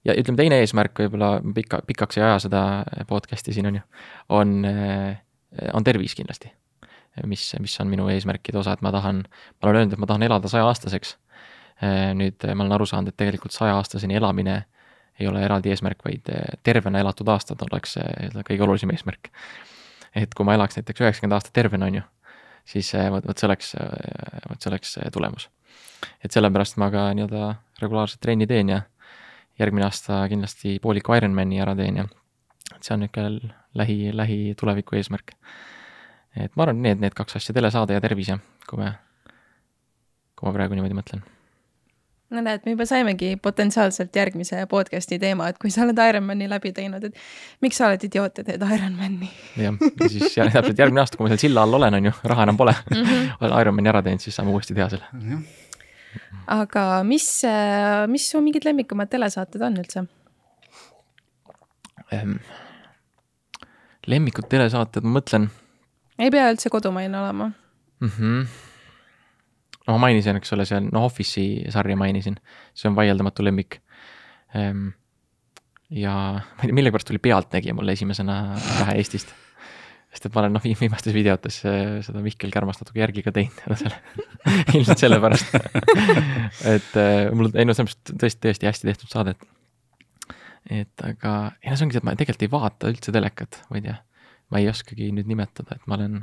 ja ütleme, teine eesmärk võib-olla pika, pikaks ei aja seda podcast'i siin, on ju, on, äh, on tervis kindlasti. mis, mis on minu eesmärkide osa, et ma tahan, ma olen öelnud, et ma tahan elada sajaaastaseks. Äh, nüüd ma olen aru saanud, et tegelikult sajaaastaseni elamine ei ole eraldi eesmärk, vaid eh, tervena elatud aastad oleks kõige olulisem eesmärk. et kui ma elaks näiteks üheksakümmend aastat tervena, on ju, siis eh, vot, vot see oleks, eh, vot see oleks tulemus. Et sellepärast ma ka nii-öelda regulaarselt trenni teen ja järgmine aasta kindlasti pooliku Ironmani ära teen ja et see on niisugune lähi, lähituleviku eesmärk. et ma arvan, need, need kaks asja, telesaade ja tervis ja kui me, kui ma praegu niimoodi mõtlen no näed, me juba saimegi potentsiaalselt järgmise podcast'i teema, et kui sa oled Ironmani läbi teinud, et miks sa oled idioot ja teed Ironmani? jah, ja siis ja, täpselt järgmine aasta, kui ma seal silla all olen, on ju, raha enam pole mm, -hmm. olen Ironmani ära teinud, siis saame uuesti teha selle. aga mis, mis su mingid lemmikumad telesaated on üldse ähm,? lemmikud telesaated, ma mõtlen. ei pea üldse kodumaine olema mm. -hmm no ma mainisin, eks ole, seal, noh, Office'i sarja mainisin, see on vaieldamatu lemmik. Ehm, ja ma ei tea, millegipärast tuli Pealtnägija mulle esimesena pähe Eestist. sest et ma olen noh, viimastes videotes äh, seda Mihkel Kärmast natuke järgi ka teinud ja selle ilmselt sellepärast et äh, mul, ei no selles mõttes tõesti, tõesti hästi tehtud saadet. et aga, ei no see ongi see, et ma tegelikult ei vaata üldse telekat, ma ei tea, ma ei oskagi nüüd nimetada, et ma olen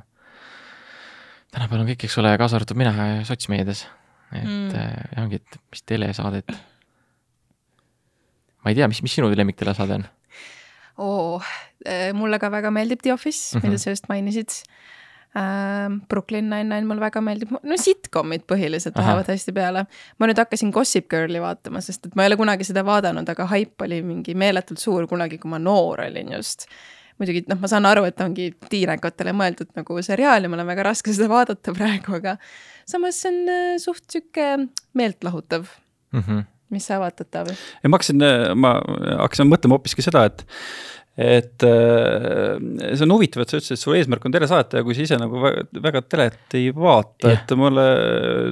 tänapäeval on kõik, eks ole, kaasa arvatud mina sotsmeedias. et mm. äh, ongi, et mis telesaadet. ma ei tea, mis, mis sinu lemmiktelesaade on? oo, äh, mulle ka väga meeldib The Office mm, -hmm. mida sa just mainisid äh,. Brooklyn Nine-Nine mulle väga meeldib, no sitcom'id põhiliselt lähevad hästi peale. ma nüüd hakkasin Gossip Girli vaatama, sest et ma ei ole kunagi seda vaadanud, aga haip oli mingi meeletult suur kunagi, kui ma noor olin just muidugi noh, ma saan aru, et ongi tiinekatele mõeldud nagu seriaal ja mul on väga raske seda vaadata praegu, aga samas see on äh, suht sihuke meeltlahutav mm. -hmm. mis sa vaatad, Taavi? ma hakkasin, ma hakkasin mõtlema hoopiski seda, et et äh, see on huvitav, et sa ütlesid, et su eesmärk on tele saata ja kui sa ise nagu väga, telet ei vaata yeah., et mulle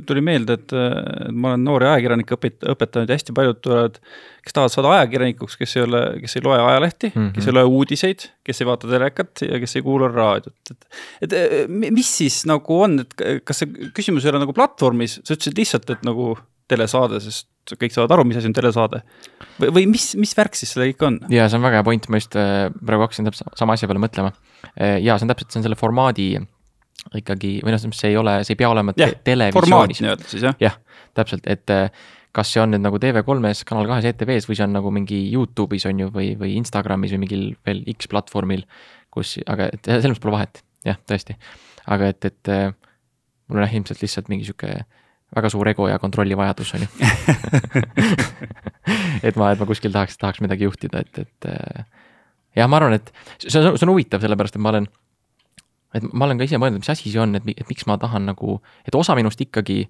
tuli meelde, et, et ma olen noori ajakirjanikke õpet-, õpetanud ja hästi paljud tulevad, kes tahavad saada ajakirjanikuks, kes ei ole, kes ei loe ajalehti mm, -hmm. kes ei loe uudiseid, kes ei vaata telekat ja kes ei kuula raadiot, et et mis siis nagu on, et kas see küsimus ei ole nagu platvormis, sa ütlesid lihtsalt, et nagu telesaade, sest kõik saavad aru, mis asi on telesaade. või, või mis, mis värk siis sellega ikka on? ja see on väga hea point, ma just äh, praegu hakkasin täpselt sama asja peale mõtlema. Äh, ja see on täpselt, see on selle formaadi ikkagi, või noh, see ei ole, see ei pea olema yeah, te televisioonis. jah. jah, täpselt, et äh, kas see on nüüd nagu TV3-s, Kanal kahes, ETV-s või see on nagu mingi Youtube'is on ju, või, või Instagramis või mingil veel X platvormil, kus, aga et selles mõttes pole vahet, jah, tõesti. aga et, et mul on jah ilmselt lihtsalt mingi sihuke väga suur ego ja kontrollivajadus, on ju et ma, et ma kuskil tahaks, tahaks midagi juhtida, et, et äh, jah, ma arvan, et see on, see on huvitav, sellepärast et ma olen, et ma olen ka ise mõelnud, mis asi see on, et, et miks ma tahan nagu, et osa minust ikkagi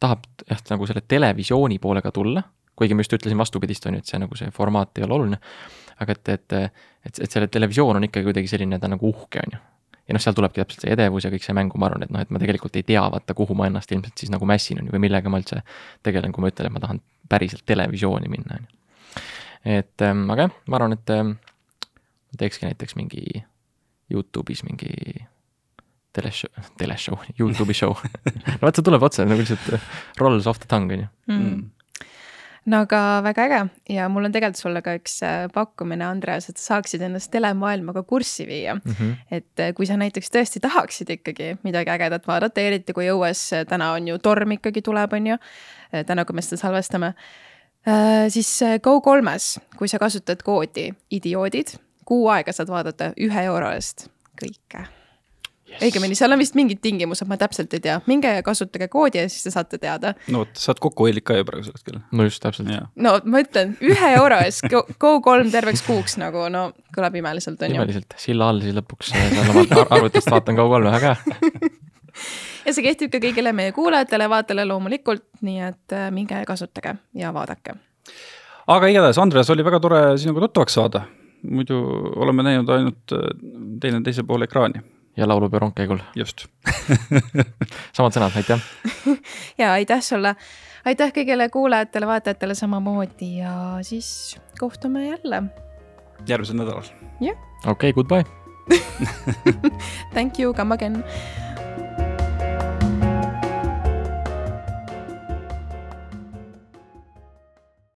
tahab jah, nagu selle televisiooni poolega tulla, kuigi ma just ütlesin vastupidist, on ju, et see nagu see formaat ei ole oluline. aga et, et, et, et selle televisioon on ikkagi kuidagi selline, ta on nagu uhke, on ju ja noh, seal tulebki täpselt see edevus ja kõik see mängu, ma arvan, et noh, et ma tegelikult ei tea, vaata, kuhu ma ennast ilmselt siis nagu mässin, on ju, või millega ma üldse tegelen, kui ma ütlen, et ma tahan päriselt televisiooni minna, on ju. et ähm, aga jah, ma arvan, et ähm, teekski näiteks mingi Youtube'is mingi teleshow, teleshow, Youtube'i show no vot, see tuleb otse nagu lihtsalt rolls off the tongue on ju. mm.. no aga väga äge ja mul on tegelikult sulle ka üks äh, pakkumine, Andreas, et sa saaksid ennast telemaailmaga kurssi viia. et äh, kui sa näiteks tõesti tahaksid ikkagi midagi ägedat vaadata, eriti kui õues äh, täna on ju torm ikkagi tuleb, on ju, täna, kui me seda salvestame, siis äh, Go3-s, kui sa kasutad koodi idioodid, kuu aega saad vaadata ühe euro eest kõike yes.. õigemini, seal on vist mingid tingimused, ma täpselt ei tea, minge ja kasutage koodi ja siis te saate teada. no vot, sa oled kokkuhoidlik ka ju praegusel hetkel. no just, täpselt. no ma ütlen, ühe euro eest Go- Go3 terveks kuuks nagu no kõlab imeliselt, on ju. nimeliselt, silla all siis lõpuks äh, seal oma ar- arvutist vaatan Go3 ühe ka. ja see kehtib ka kõigile meie kuulajatele, vaatajale loomulikult, nii et äh, minge kasutage ja vaadake. aga igatahes, Andres, oli väga tore sinuga tuttavaks saada. muidu oleme näinud ainult äh, teineteise poole ekraani, ja laulupeo rongkäigul. just. samad sõnad, aitäh. ja aitäh sulle, aitäh kõigile kuulajatele, vaatajatele samamoodi ja siis kohtume jälle. järgmisel nädalal. okei okay,, goodbye. Thank you, come again